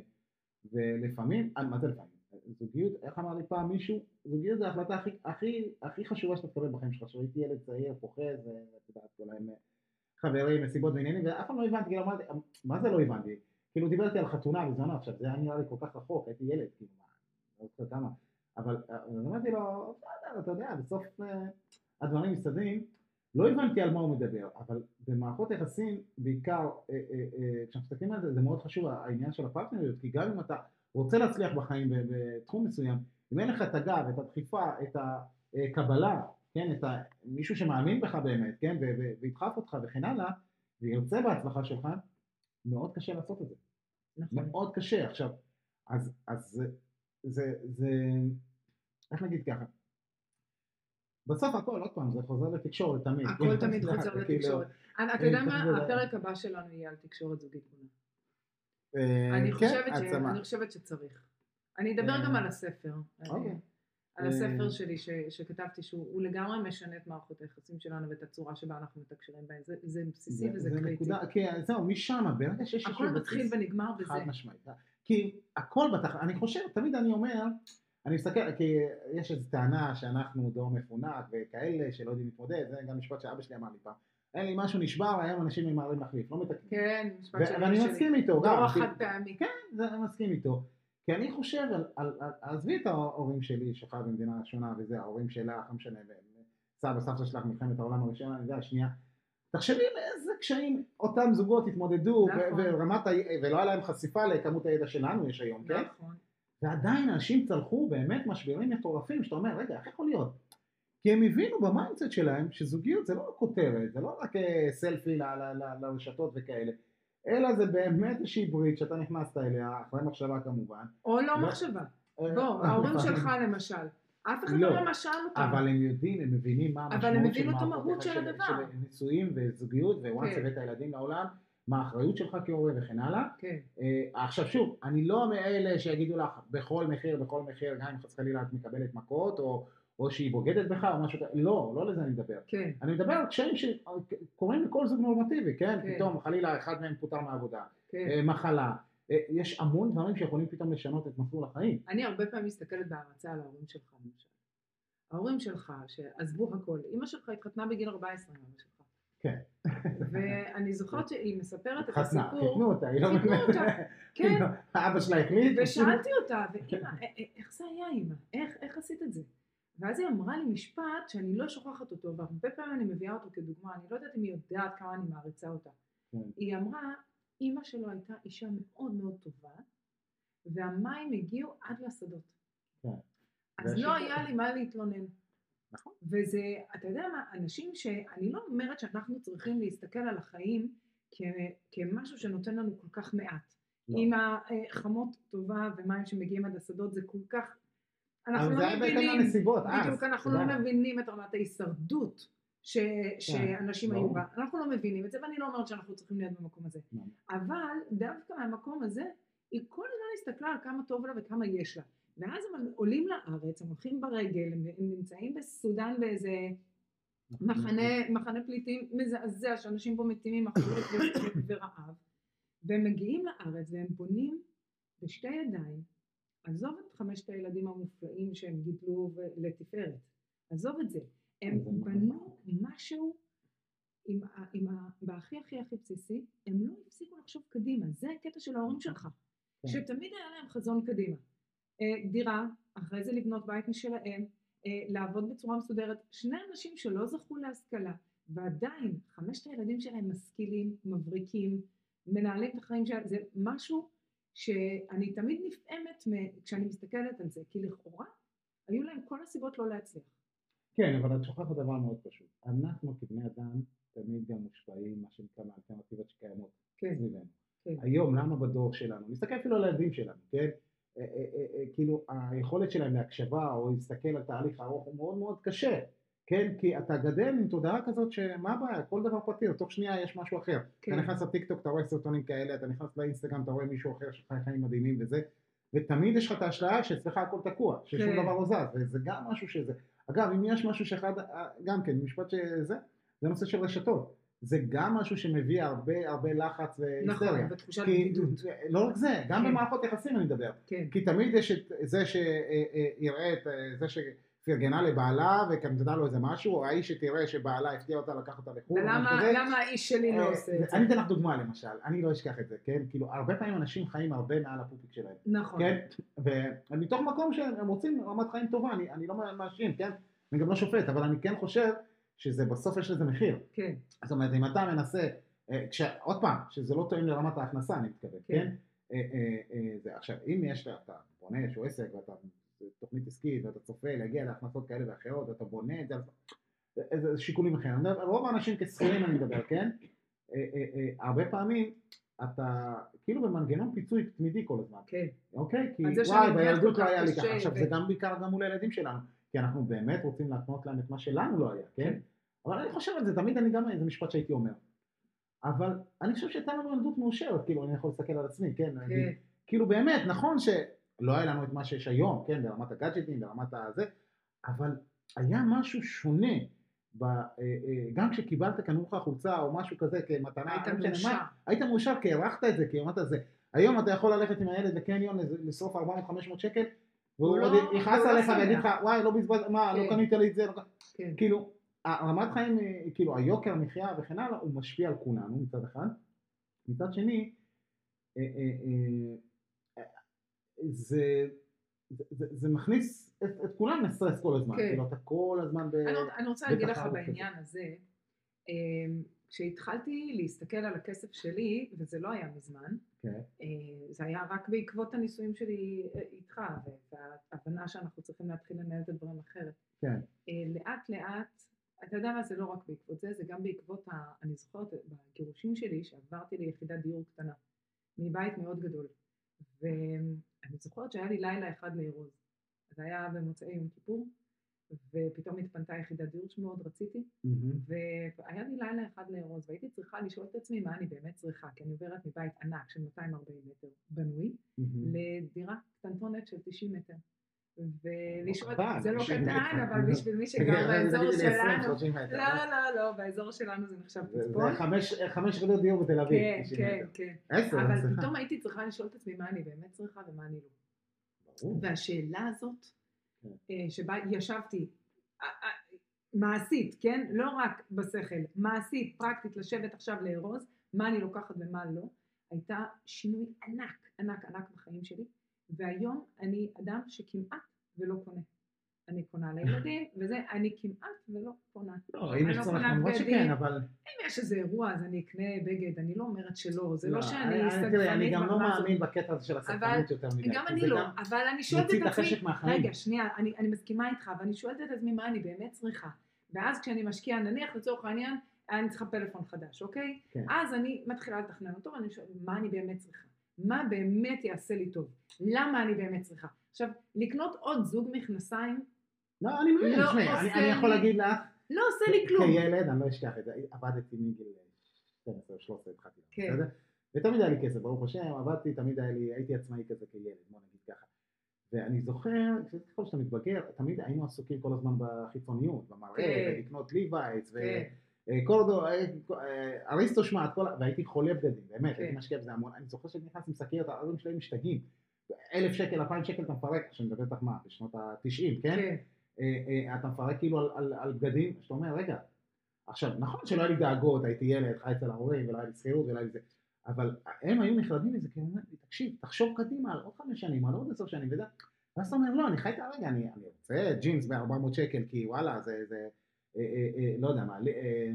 ולפעמים, מה זה לפעמים? זוגיות, איך אמר לי פעם מישהו, זוגיות זה ההחלטה הכי, הכי, הכי חשובה שאתה תקבל בחיים שלך, שהייתי ילד צעיר, פוחז, ואת יודעת, כל להם חברים, מסיבות ועניינים, ואף פעם לא הבנתי, כאילו אמרתי, מה זה לא הבנתי? כאילו דיבר איתי על חתונה בזמנו, עכשיו זה היה נראה לי כל כך רחוק, הייתי ילד, כאילו, מה, לא זוכר כמה, אבל אמרתי לו, אתה יודע, בסוף אה, הדברים מסתדרים, לא הבנתי על מה הוא מדבר, אבל במערכות יחסים, בעיקר אה, אה, כשאנחנו מסתכלים על זה, זה מאוד חשוב העניין של הפרטנריות, כי גם אם אתה רוצה להצליח בחיים בתחום מסוים, אם אין לך את הגב, את הדחיפה, את הקבלה, כן, את ה- מישהו שמאמין בך באמת, כן, וידחף אותך וכן הלאה, וירצה בהצלחה שלך, מאוד קשה לעשות את זה. נכון. מאוד קשה. עכשיו, אז, אז זה, זה, זה, איך נגיד ככה, בסוף הכל, עוד פעם, זה חוזר לתקשורת תמיד. הכל כאילו, תמיד חוזר כאילו, לתקשורת. אתה יודע מה? הפרק הבא שלנו יהיה על תקשורת זוגית אני כן, חושבת ש- העצמה. אני חושבת שצריך. אני אדבר אה, גם על הספר. אוקיי. אני- על אה, הספר שלי ש- שכתבתי, שהוא הוא לגמרי משנה את מערכות היחסים שלנו ואת הצורה שבה אנחנו מתקשרים בהן. זה- זה בסיסי וזה זה קריטי. נקודה, כן, זהו, משם, ברגע שיש הכל מתחיל ונגמר בזה. חד משמעית. כי הכל בתח... אני חושב, תמיד אני אומר, אני מסתכל, כי יש איזו טענה שאנחנו דור מפונק וכאלה שלא יודעים להתמודד, זה גם משפט שאבא שלי אמר לי פעם. אין לי משהו נשבר, היום אנשים ממהרים להחליף, לא מתקנים. כן, משפט ו- של ואני. מסכים איתו, גם. דור כי- החד פעמי. כן, זה, אני מסכים איתו. כי אני חושב, עזבי את ההורים שלי שחי במדינה שונה וזה, ההורים שלך, לא משנה, סבא, סבתא שלך, מלחמת העולם הראשונה, אני יודע, השנייה. תחשבי באיזה קשיים אותם זוגות התמודדו, נכון. ורמת, ה... ולא היה להם חשיפה לכמות הידע שלנו יש היום, כן? נכון. ועדיין אנשים צלחו באמת משברים מטורפים, שאתה אומר, רגע, איך יכול להיות? כי הם הבינו ב mindset שלהם שזוגיות זה לא כותרת, זה לא רק אה, סלפי לרשתות וכאלה, אלא זה באמת איזושהי ברית שאתה נכנסת אליה, אחרי מחשבה כמובן. או לא לא. מחשבה. אה, בוא, ההורים לפעמים. שלך למשל. אף אחד לא. לא משל אותם. אבל הם יודעים, הם מבינים מה אבל המשמעות מערכות המהות של הדבר. של נישואים וזוגיות, once כן. הבאת ילדים לעולם, מה האחריות שלך כהורה וכן הלאה. כן. אה, עכשיו שוב, אני לא מאלה שיגידו לך בכל מחיר, בכל מחיר, גם אם חס חלילה את מקבלת מכות, או, או שהיא בוגדת בך, או משהו כזה, לא, לא לזה אני מדבר. כן. אני מדבר על קשיים שקורים לכל זוג נורמטיבי, כן? כן. פתאום חלילה אחד מהם פוטר מעבודה, כן. אה, מחלה, אה, יש המון דברים שיכולים פתאום לשנות את מסלול החיים. אני הרבה פעמים מסתכלת בהערצה על ההורים שלך, למשל. ההורים שלך, שעזבו הכל, אימא שלך התחתנה בגיל 14 עם אבא שלך. כן. ואני זוכרת שהיא מספרת את חתנה, הסיפור. חיתנו אותה, היא לא באמת... אותה, כן. אבא שלה החליט. ושאלתי אותה, ואימא, א- א- איך זה היה אימא? איך, עשית? ואז היא אמרה לי משפט שאני לא שוכחת אותו, והרבה פעמים אני מביאה אותו כדוגמה, אני לא יודעת אם היא יודעת כמה אני מעריצה אותה. כן. היא אמרה, אימא שלו הייתה אישה מאוד מאוד טובה, והמים הגיעו עד לשדות. כן. אז לא היה לי מה להתלונן. נכון. וזה, אתה יודע מה, אנשים שאני לא אומרת שאנחנו צריכים להסתכל על החיים כ, כמשהו שנותן לנו כל כך מעט. לא. עם החמות טובה ומים שמגיעים עד השדות זה כל כך, אנחנו לא מבינים, אז. בדיוק אנחנו אתה לא. מבינים את רמת ההישרדות ש, שאנשים היו. בה, אנחנו לא מבינים את זה ואני לא אומרת שאנחנו צריכים להיות במקום הזה, לא. אבל דווקא מהמקום הזה היא כל הזמן הסתכלה על כמה טוב לה וכמה יש לה, ואז הם עולים לארץ, הם הולכים ברגל, הם נמצאים בסודאן באיזה מחנה, מחנה פליטים מזעזע שאנשים פה מתים ממחלות ו- ורעב והם מגיעים לארץ והם בונים בשתי ידיים עזוב את חמשת הילדים המופלאים שהם גידלו לתפארת. עזוב את זה. הם בנו משהו עם, עם ה, בהכי הכי הכי בסיסי הם לא הפסיקו לחשוב קדימה. זה הקטע של ההורים שלך. כן. שתמיד היה להם חזון קדימה. אה, דירה אחרי זה לבנות בית משלהם אה, לעבוד בצורה מסודרת. שני אנשים שלא זכו להשכלה, ועדיין חמשת הילדים שלהם משכילים, מבריקים, מנהלים את החיים שלהם, זה משהו שאני תמיד נפעמת כשאני מסתכלת על זה, כי לכאורה היו להם כל הסיבות לא להצליח. כן, אבל את שוכחת דבר מאוד פשוט. אנחנו כבני אדם תמיד גם מושפעים, מה שנקרא, מהאלטרנטיבות שקיימות כן, סביבנו. כן. היום, למה בדור שלנו? נסתכל אפילו על הילדים שלנו, כן? אה, אה, אה, כאילו, היכולת שלהם להקשבה או להסתכל על תהליך ארוך הוא מאוד מאוד קשה. כן, כי אתה גדל עם תודעה כזאת שמה הבעיה, כל דבר פתיר, תוך שנייה יש משהו אחר. כן. אתה נכנס לטיקטוק, אתה רואה סרטונים כאלה, אתה נכנס לאינסטגרם, אתה רואה מישהו אחר שחי חיים מדהימים וזה, ותמיד יש לך את האשליה שאצלך הכל תקוע, ששום כן. דבר לא זז, וזה גם משהו שזה. אגב, אם יש משהו שאחד, גם כן, משפט שזה, זה נושא של רשתות. זה גם משהו שמביא הרבה הרבה לחץ והיסטריה. נכון, בתחושת כי, בדידות. לא רק זה, גם כן. במערכות יחסים אני מדבר. כן, כי תמיד יש את זה שיראה את אה, זה שפרגנה לבעלה וקנתה לו איזה משהו, או האיש שתראה שבעלה הפתיע אותה לקח אותה לחו"ל, ולמה האיש שלי לא אה, עושה את זה? אני אתן לך דוגמה למשל, אני לא אשכח את זה, כן? כאילו, הרבה פעמים אנשים חיים הרבה מעל הפופיק שלהם, נכון. כן? ומתוך מקום שהם רוצים רמת חיים טובה, אני, אני לא מאשים, כן? אני גם לא שופט, אבל אני כן חושב שזה בסוף יש לזה מחיר. כן, זאת אומרת, אם אתה מנסה, אה, כש, עוד פעם, שזה לא תואם לרמת ההכנסה, אני מתכוון, כן. כן? אה, אה, אה, זה, עכשיו, אם יש לך, אתה בונה איזשהו עסק ואתה תוכנית עסקית ואתה צופה להגיע להכנסות כאלה ואחרות ואתה בונה את זה, זה שיקולים אחרים. רוב האנשים כשכירים אני מדבר, כן? אה, אה, אה, הרבה פעמים אתה כאילו במנגנון פיצוי תמידי כל הזמן, כן. אוקיי? כי וואי, בילדות לא היה לי ככה. עכשיו, ו- זה גם בעיקר גם מול הילדים שלנו, כי אנחנו באמת רוצים להקנות להם את מה שלנו לא היה, כן? כן. אבל אני חושב על זה, תמיד אני גם, זה משפט שהייתי אומר. אבל אני חושב שהייתה לנו ילדות מאושרת, כאילו, אני יכול להסתכל על עצמי, כן? כן. כאילו באמת, נכון שלא היה לנו את מה שיש היום, כן? ברמת הגאדג'טים, ברמת הזה, אבל היה משהו שונה. ב, אה, אה, גם כשקיבלת קנו לך חולצה או משהו כזה כמתנה, היית לא מאושר. היית מאושר כי הערכת את זה, כי אמרת זה. היום אתה יכול ללכת עם הילד לקניון לשרוף 400-500 שקל, והוא הוא עוד לא- יכעס לא עליך ויגיד. לך, וואי, לא בזבז, מה, לא כן. קנית לי את זה, לא ק-" כן. כאילו, הרמת חיים, אה, כאילו, היוקר מחיה וכן הלאה, הוא משפיע על כולנו מצד אחד. מצד שני, אה, אה, אה, זה, זה, זה, מכניס את, את כולם לסטרס כל הזמן, כן. כאילו אתה כל הזמן ב... אני, אני רוצה להגיד לך בעניין הזה, אמ, כשהתחלתי להסתכל על הכסף שלי, וזה לא היה מזמן, כן. אה, זה היה רק בעקבות הנישואים שלי אה, איתך, וההבנה שאנחנו צריכים להתחיל לנהל את הדברים אחרת. כן. אה, לאט לאט, אתה יודע מה, זה לא רק בעקבות זה, זה גם בעקבות, ה, אני זוכרת בגירושים שלי, שעברתי ליחידת דיור קטנה, מבית מאוד גדול. ואני זוכרת שהיה לי לילה אחד לארוז. זה היה במוצאי יום כיפור, ופתאום התפנתה יחידת דיור שמאוד רציתי, מהמם. והיה לי לילה אחד לארוז, והייתי צריכה לשאול את עצמי מה אני באמת צריכה, כי אני עוברת מבית ענק של 240 מטר בנוי, מהמם. לדירה קטנטונת של 90 מטר. ולשאול, זה לא 90 קטן. אבל בשביל מי שגר באזור תגידי לי 20, שלנו, 30 מטר. לא, לא, לא, באזור שלנו זה נחשב פצפון. זה חמש- יחידות דיור בתל אביב. כן, 90 כן. כן. אבל. פתאום הייתי צריכה לשאול את עצמי מה אני באמת צריכה ומה אני לא. והשאלה הזאת, כן. אה, שבה ישבתי, אה, אה, מעשית, כן? לא רק בשכל, מעשית, פרקטית, לשבת עכשיו לארוז, מה אני לוקחת ומה לא, הייתה שינוי ענק, ענק, ענק בחיים שלי, והיום אני אדם שכמעט ולא קונה. אני קונה לילדים, וזה, אני כמעט ולא קונה. לא, אם אני יש לא צורך בגדים. שכן, אבל... אם יש איזה אירוע אז אני אקנה בגד, אני לא אומרת שלא, זה לא שאני אני- אני- אני גם לא. מאמין בקטע הזה של הסקרנות יותר מדי. גם אני לא, אבל אני שואלת מוציא את את עצמי, החשק מהחיים. רגע, שנייה, אני, אני מסכימה איתך, ואני שואלת את עצמי מה אני באמת צריכה. ואז כשאני משקיעה, נניח לצורך העניין, אני צריכה פלאפון חדש, אוקיי? כן. אז אני מתחילה לתכנן אותו, ואני שואלת, מה אני באמת צריכה? מה באמת יעשה לי טוב? למה אני באמת צריכה? עכשיו, לקנות עוד זוג מכנסיים לא, אני מבין, לא תשמעי, אני- עושה אני יכול לי- להגיד לך, לא עושה לי כלום. כילד, אני לא אשכח את זה, עבדתי מגיל 12, 13, התחלתי, כן. בסדר? ותמיד היה לי כסף, ברוך השם, עבדתי, תמיד היה לי, הייתי עצמאי כזה כילד, בוא נגיד ככה. ואני זוכר, ככל שאתה מתבגר, תמיד היינו עסוקים כל הזמן בחיצוניות, במראה, כן. ולקנות ליווייץ, כן. וקורדו, אריסטו שמעת, כל ה- והייתי חולה בגדים, באמת, כן. הייתי משקיע בזה המון, אני זוכר שאני נכנס עם שקיות, ההורים שלי משתגעים, אלף שקל, אלפיים שקל אתה מפרק, שאני מדבר איתך מה, בשנות ה-90, כן? כן, אה, אה, אתה מפרק כאילו על, בגדים, שאתה אומר, רגע, עכשיו, נכון שלא היה לי דאגות, הייתי ילד, חי אצל ההורים, ולא היה לי שכירות, ולא היה לי זה, אבל הם היו נחרדים מזה, כי הם אומרים תקשיב, תחשוב קדימה על עוד חמש שנים, על עוד עשר שנים, וזה, ואז אתה אומר, לא, אני חי את הרגע, אני, רוצה ג'ינס ב-400 שקל, כי וואלה, זה, זה, אה, אה, אה, לא יודע מה, לי- אה,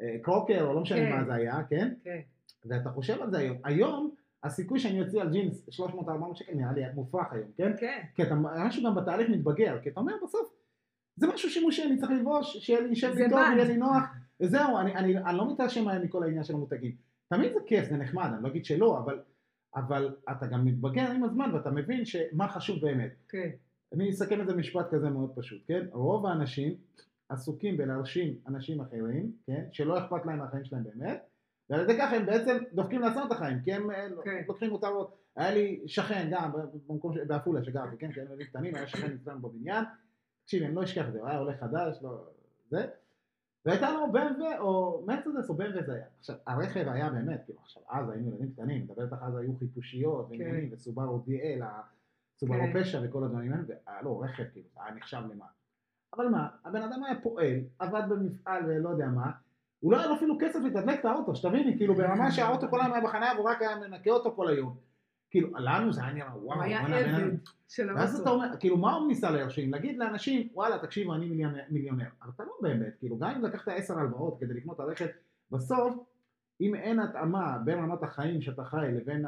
אה, קרוקר, או לא משנה כן. מה זה היה, כן? כן. ואתה חושב על זה היום, היום, הסיכוי שאני אוציא על ג'ינס 300-400 שקל נראה לי מופרך היום, כן? כן, כי אתה משהו גם בתהליך מתבגר, כי אתה אומר בסוף, זה משהו שימושי, אני צריך ללבוש, שיהיה לי, לי טוב. יהיה לי נוח, וזהו, אני, אני, אני לא מתרשם מהר מכל העניין של המותגים. תמיד זה כיף, זה נחמד, אני לא אגיד שלא, אבל, אבל אתה גם מתבגר עם הזמן ואתה מבין שמה חשוב באמת. כן, אני אסכם את זה במשפט כזה מאוד פשוט, כן? רוב האנשים עסוקים בלהרשים אנשים אחרים, כן, שלא אכפת להם מהחיים שלהם באמת, ועל ידי כך הם בעצם דופקים לעצמם את החיים, כי הם אה, כן. לוקחים אותם, היה לי שכן גם במקום, ש- בעפולה שגרתי, כן, כשהיינו ילדים קטנים, היה שכן אצלנו בבניין, תקשיב, אני לא אשכח את זה, הוא היה עולה חדש, לא, זה, והייתה לו BMW או מרצדס או BMW זה היה. עכשיו, הרכב היה באמת, כאילו, עכשיו, אז היינו ילדים קטנים, מדבר איתך אז היו חיפושיות, ועניינים, וסובארו DL, סובארו כן. פשע וכל הדברים האלה, והיה לו רכב, כאילו, היה נחשב למה. אבל מה, הבן אדם היה פועל, עבד במפעל ולא יודע מה, הוא לא היה לו אפילו כסף לתדלק את האוטו, שתביני, כאילו ברמה שהאוטו כל היום היה בחניה והוא רק היה מנקה אותו כל היום. כאילו, לנו זה היה נראה, וואו, הוא היה עבד של ואז אתה האוטו. אומר, כאילו מה הוא ניסה להרשים? להגיד לאנשים, וואלה, תקשיבו, אני מיליונר. אבל אתה לא באמת, כאילו, גם אם לקחת עשר הלוואות כדי לקנות את הרכב, בסוף, אם אין התאמה בין רמת החיים שאתה חי לבין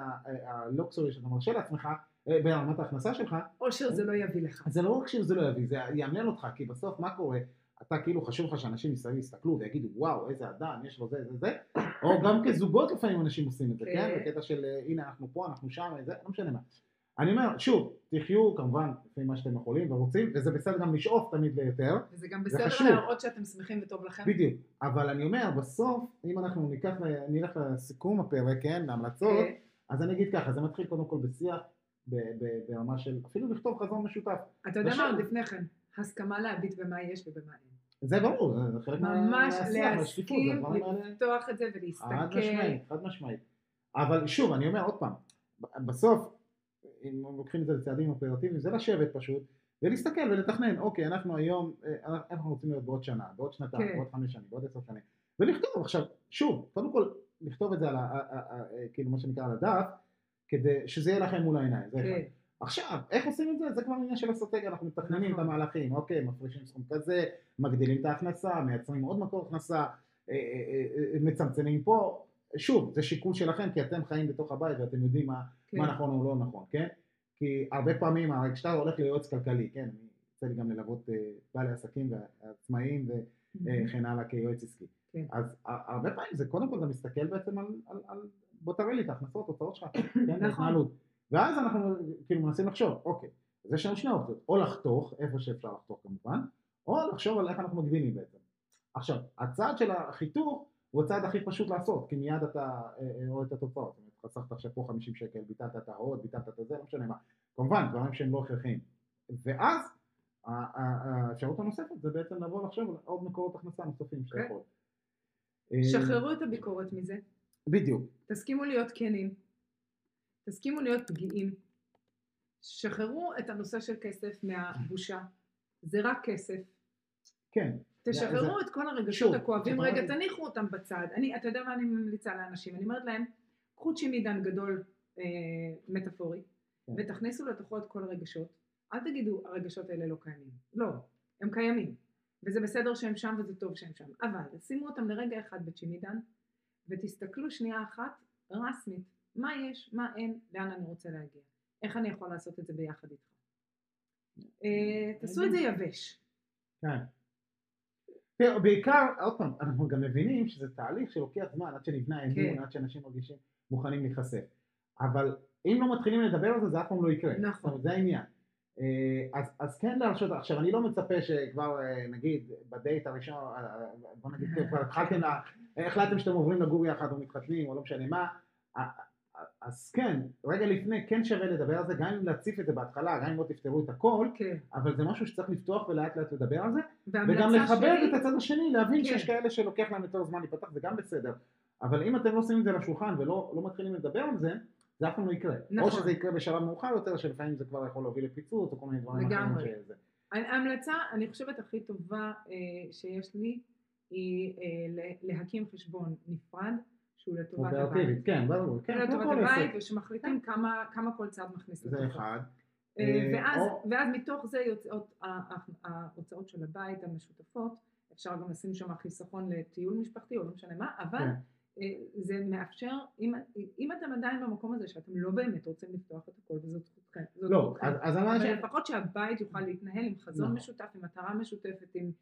הלוקסורי שאתה מרשה לעצמך, אה, בין רמת ההכנסה שלך, אושר זה לא יביא לך. זה לא רק שזה לא יביא, זה יאמן אותך, כי בסוף מה קורה? אתה כאילו חשוב לך שאנשים מסביב יסתכלו ויגידו וואו איזה אדם יש לו זה זה זה או גם כזוגות לפעמים אנשים עושים את זה כן. כן בקטע של אה, הנה אנחנו פה אנחנו שם זה לא משנה מה אני אומר שוב תחיו כמובן לפי מה שאתם יכולים ורוצים וזה בסדר גם לשאוף תמיד ליותר וזה גם בסדר חשוב. להראות שאתם שמחים וטוב לכם. בדיוק אבל אני אומר בסוף אם אנחנו ניקח נלך לסיכום הפרק כן להמלצות כן. אז אני אגיד ככה זה מתחיל קודם כל בשיח ברמה של אפילו לכתוב חזון משותף אתה יודע מה עוד לפני כן? הסכמה להביט במה יש ובמה אין. זה ברור זה- חלק מה- ממש להסכים, לפתוח את זה חד ולהסתכל. משמעית, חד משמעית. אבל שוב, אני אומר עוד פעם, בסוף, אם לוקחים את זה לצעדים אופרטיביים, זה לשבת פשוט, ולהסתכל ולתכנן, אוקיי, אנחנו היום, אה, אנחנו רוצים להיות בעוד שנה, בעוד שנתיים, כן. בעוד חמש שנים, בעוד עשר שנים, ולכתוב עכשיו, שוב, קודם כל, לכתוב את זה על ה- כאילו מה שנקרא על הדף, כדי שזה יהיה לכם מול העיניים, זה אחד. כן. עכשיו, איך עושים את זה? זה כבר עניין של אסטרטגיה, אנחנו מתכננים את נכון. המהלכים, אוקיי, מפרישים סכום כזה, מגדילים את ההכנסה, מייצרים עוד מקור הכנסה, אה, אה, אה, מצמצמים פה, שוב, זה שיקול שלכם, כי אתם חיים בתוך הבית ואתם יודעים מה, כן. מה נכון או לא נכון, כן? כי הרבה פעמים, כשאתה הולך ליועץ כלכלי, כן, אני יוצא לי גם ללוות בעלי עסקים ועצמאים וכן הלאה כיועץ עסקי. כן. אז הרבה פעמים זה קודם כל אתה מסתכל בעצם על, על, על בוא תראה לי את ההכנסות, הוצאות שלך, כן, נכון. ההתנהלות. ואז אנחנו כאילו מנסים לחשוב, אוקיי, אז יש לנו שני אופציות, או לחתוך, איפה שאפשר לחתוך כמובן, או לחשוב על איך אנחנו מגדילים בעצם. עכשיו, הצעד של החיתוך הוא הצעד הכי פשוט לעשות, כי מיד אתה אה, אה, רואה את התוצאות. חסכת עכשיו פה 50 שקל, ביטלת את ההוד, ביטלת את זה, לא משנה מה. כמובן, דברים שהם לא הכרחיים. ואז האפשרות הנוספת זה בעצם לבוא לחשוב על עוד מקורות הכנסה נוספים שאתה כן. יכול. אה, שחררו את הביקורת מזה. בדיוק. תסכימו להיות כנים. תסכימו להיות פגיעים. שחררו את הנושא של כסף מהבושה. זה רק כסף. כן. תשחררו זה- את כל הרגשות הכואבים. רגע תניחו אותם בצד. אני, אתה יודע מה אני ממליצה לאנשים? אני אומרת להם, קחו צ'ימידן גדול אה, מטאפורי, כן. ותכניסו לתוכו את כל הרגשות. אל תגידו הרגשות האלה לא קיימים. לא, הם קיימים. וזה בסדר שהם שם וזה טוב שהם שם. אבל שימו אותם לרגע אחד בצ'ימידן, ותסתכלו שנייה אחת רסמית, מה יש, מה אין, לאן אני רוצה להגיע. איך אני יכול לעשות את זה ביחד איתך. אה, תעשו את זה יבש. כן. תראה, בעיקר, עוד פעם, אנחנו גם מבינים שזה תהליך שלוקח זמן עד שנבנה אמון, כן. עד שאנשים מרגישים מוכנים להיחשף. אבל אם לא מתחילים לדבר על זה, זה אף פעם לא יקרה. נכון. זה העניין. אה, אז, אז כן להרשות, עכשיו אני לא מצפה שכבר אה, נגיד בדייט הראשון, בוא נגיד כבר התחלתם, החלטתם שאתם עוברים לגור יחד או מתחתנים או לא משנה מה, אז כן, רגע לפני כן שווה לדבר על זה, גם אם להציף את זה בהתחלה, גם אם לא תפתרו את הכל, כן. אבל זה משהו שצריך לפתוח ולאט לאט לדבר על זה, וגם לכבד שלי, את הצד השני, להבין כן. שיש כאלה שלוקח להם יותר זמן להיפתח, זה גם בסדר. אבל אם אתם לא שמים את זה על השולחן ולא לא מתחילים לדבר על זה, זה אף פעם לא יקרה. נכון. או שזה יקרה בשלב מאוחר יותר, שלפעמים זה כבר יכול להוביל לפיצוץ, או כל מיני דברים לגמרי. אחרים שזה. ההמלצה, אני חושבת, הכי טובה אה, שיש לי, היא אה, להקים חשבון נפרד, שהוא לטובת הבית. אופרטיבית, כן, ברור, כן, כן, לטובת הבית. ושמחליטים כמה כמה כל צד מכניס זה לתוכו. אחד. אה, אה, ואז, מתוך זה יוצאות ההוצאות של הבית המשותפות, אפשר גם לשים שם חיסכון לטיול משפחתי או לא משנה מה, אבל כן. זה מאפשר, אם, אם אתם עדיין במקום הזה שאתם לא באמת רוצים לפתוח את הכל וזאת זכותכם, זאת לא, אז אומר אבל ש... לפחות שהבית יוכל להתנהל עם חזון נכון. משותף, עם מטרה משותפת, עם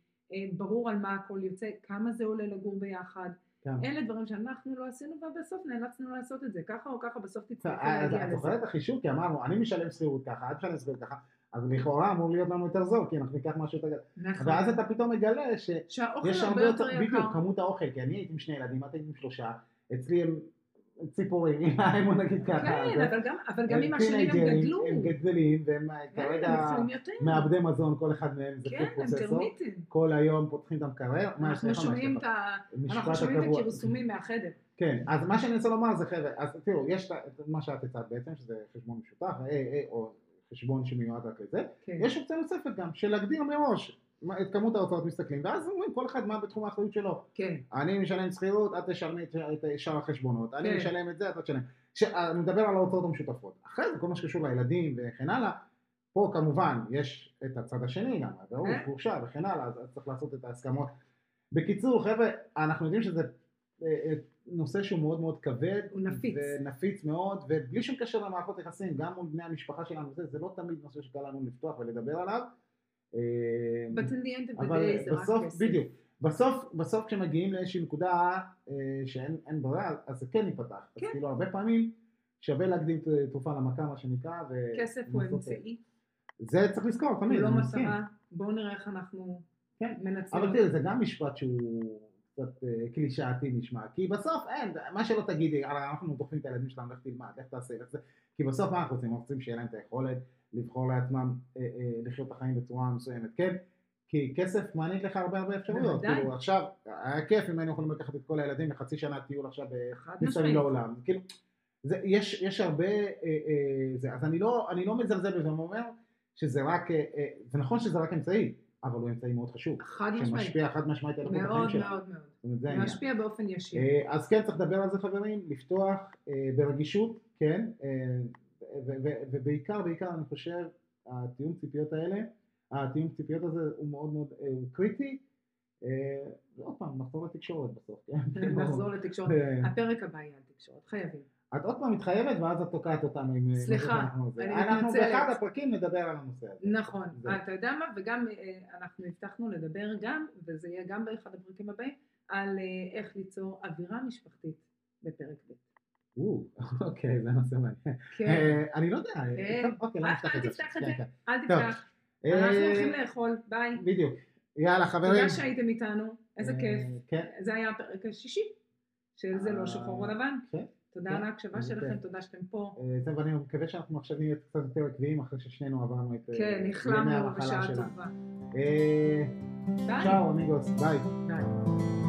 ברור על מה הכל יוצא, כמה זה עולה לגור ביחד, כן. אלה דברים שאנחנו לא עשינו ובסוף נאלצנו לעשות את זה, ככה או ככה בסוף תצטרכו אז להגיע את לזה. זוכרת את החישוב? כי אמרנו, אני משלם שכירות ככה, את משלם שכירות ככה, אז לכאורה אמור להיות לנו יותר זול, כי אנחנו ניקח משהו יותר גדול. נכון. ואז אתה פתאום מגלה ש... שהאוכל הרבה יותר יותר, בדיוק, יקר. כמות האוכל, כי אני הייתי עם שני ילדים, את היית עם שלושה, אצלי הם ציפורים, בוא נגיד ככה. כן, אבל גם- עם השנים הם גדלו. הם גדלים, והם אה, כן, כרגע. מעבדי מזון, כל אחד מהם זה כן, פוד הם פרוצסור. כל היום פותחים את המקרר, אנחנו שומעים? את. הכרסומים מהחדר. כן, אז מה שאני רוצה לומר זה חבר'ה, אז תראו, יש את מה שאת הצעת בעצם, שזה חשבון משותף, אה, אה, או חשבון שמיועד רק לזה, כן. יש אופציה נוספת גם, של להגדיר מראש את כמות ההוצאות מסתכלים, ואז אומרים כל אחד מה בתחום האחריות שלו. כן. אני משלם שכירות, את תשלמי את שאר החשבונות, אני כן. משלם את זה, אתה תשלם. ש- אני מדבר על ההוצאות המשותפות. אחרי זה, כל מה שקשור לילדים וכן הלאה, פה כמובן יש את הצד השני גם, הבירור, כן. חורשה וכן הלאה, אז צריך לעשות את ההסכמות. בקיצור, חבר'ה, אנחנו יודעים שזה אה, אה, נושא שהוא מאוד מאוד כבד. הוא נפיץ. ונפיץ מאוד, ובלי שום קשר למערכות יחסים, גם מול בני המשפחה שלנו, זה, זה לא תמיד נושא שקל לנו לפתוח ולדבר עליו. אה, But in the end of the אבל day זה רק בסוף, כסף. בדיוק, בסוף, בסוף כשמגיעים לאיזושהי נקודה אה, שאין אין ברירה, אז זה כן ייפתח. כן. אז כאילו הרבה פעמים שווה להקדים תרופה למכה, מה שנקרא, ו... כסף הוא אמצעי, זה צריך לזכור הוא תמיד, לא אני מסכים. מטרה. בואו נראה איך אנחנו כן. מנצלים. אבל תראה, זה גם משפט שהוא קצת אה, קלישאתי נשמע, כי בסוף אין, מה שלא תגידי, אנחנו דוחפים את הילדים שלנו, לך תלמד, לך תעשה, לך זה, כי בסוף מה אנחנו רוצים? אנחנו רוצים שיהיה להם את היכולת לבחור לעצמם אה, אה, לחיות את החיים בצורה מסוימת, כן? כי כסף מעניק לך הרבה הרבה אפשרויות. כאילו עכשיו, היה כיף אם היינו יכולים לקחת את כל הילדים לחצי שנה טיול עכשיו מסביב. לעולם, כאילו, זה, יש, יש הרבה, אה, אה, זה, אז אני לא, אני לא מזלזל בזה, אני אומר שזה רק, אה, זה נכון שזה רק אמצעי, אבל הוא אמצעי מאוד חשוב, חד משמעית. שמשפיע חד משמעית על החיים מאוד שלנו. מאוד מאוד. זאת אומרת, זה העניין. משפיע באופן ישיר. אה, אז כן צריך לדבר על זה חברים, לפתוח אה, ברגישות, כן, אה, ובעיקר, בעיקר אני חושב, התיאום ציפיות האלה, התיאום ציפיות הזה הוא מאוד מאוד הוא קריטי, ועוד פעם, נחזור לתקשורת בסוף, כן? נחזור לתקשורת. הפרק הבא יהיה על תקשורת, חייבים. את עוד פעם מתחייבת ואז את תוקעת אותנו עם... אה, סליחה. אני אנחנו מתנצלת. באחד הפרקים נדבר על הנושא הזה. נכון, זה. אתה יודע מה, וגם אה, אנחנו הבטחנו לדבר גם, וזה יהיה גם באחד הפרקים הבאים, על אה, איך ליצור אווירה משפחתית בפרק ב'. או, אוקיי, זה נושא מעניין. כן, אה, אני לא יודע, אה, כן. אוקיי, לא אל- נפתח אל את זה. תפתח את כן, זה. כן. אל. תפתח, אה, אנחנו הולכים לאכול, ביי. בדיוק. יאללה חברים. תודה שהייתם איתנו, איזה אה, כיף. כן. זה היה הפרק השישי, של זה לא שחור או לבן. תודה כן. על ההקשבה שלכם. תודה שאתם פה. אה, טוב, אני מקווה שאנחנו עכשיו נהיה קצת יותר עקביים אחרי ששנינו עברנו את אה, כן, החלמנו המחלה בשעה. טובה. אה. צ'או אמיגוס, ביי. ביי.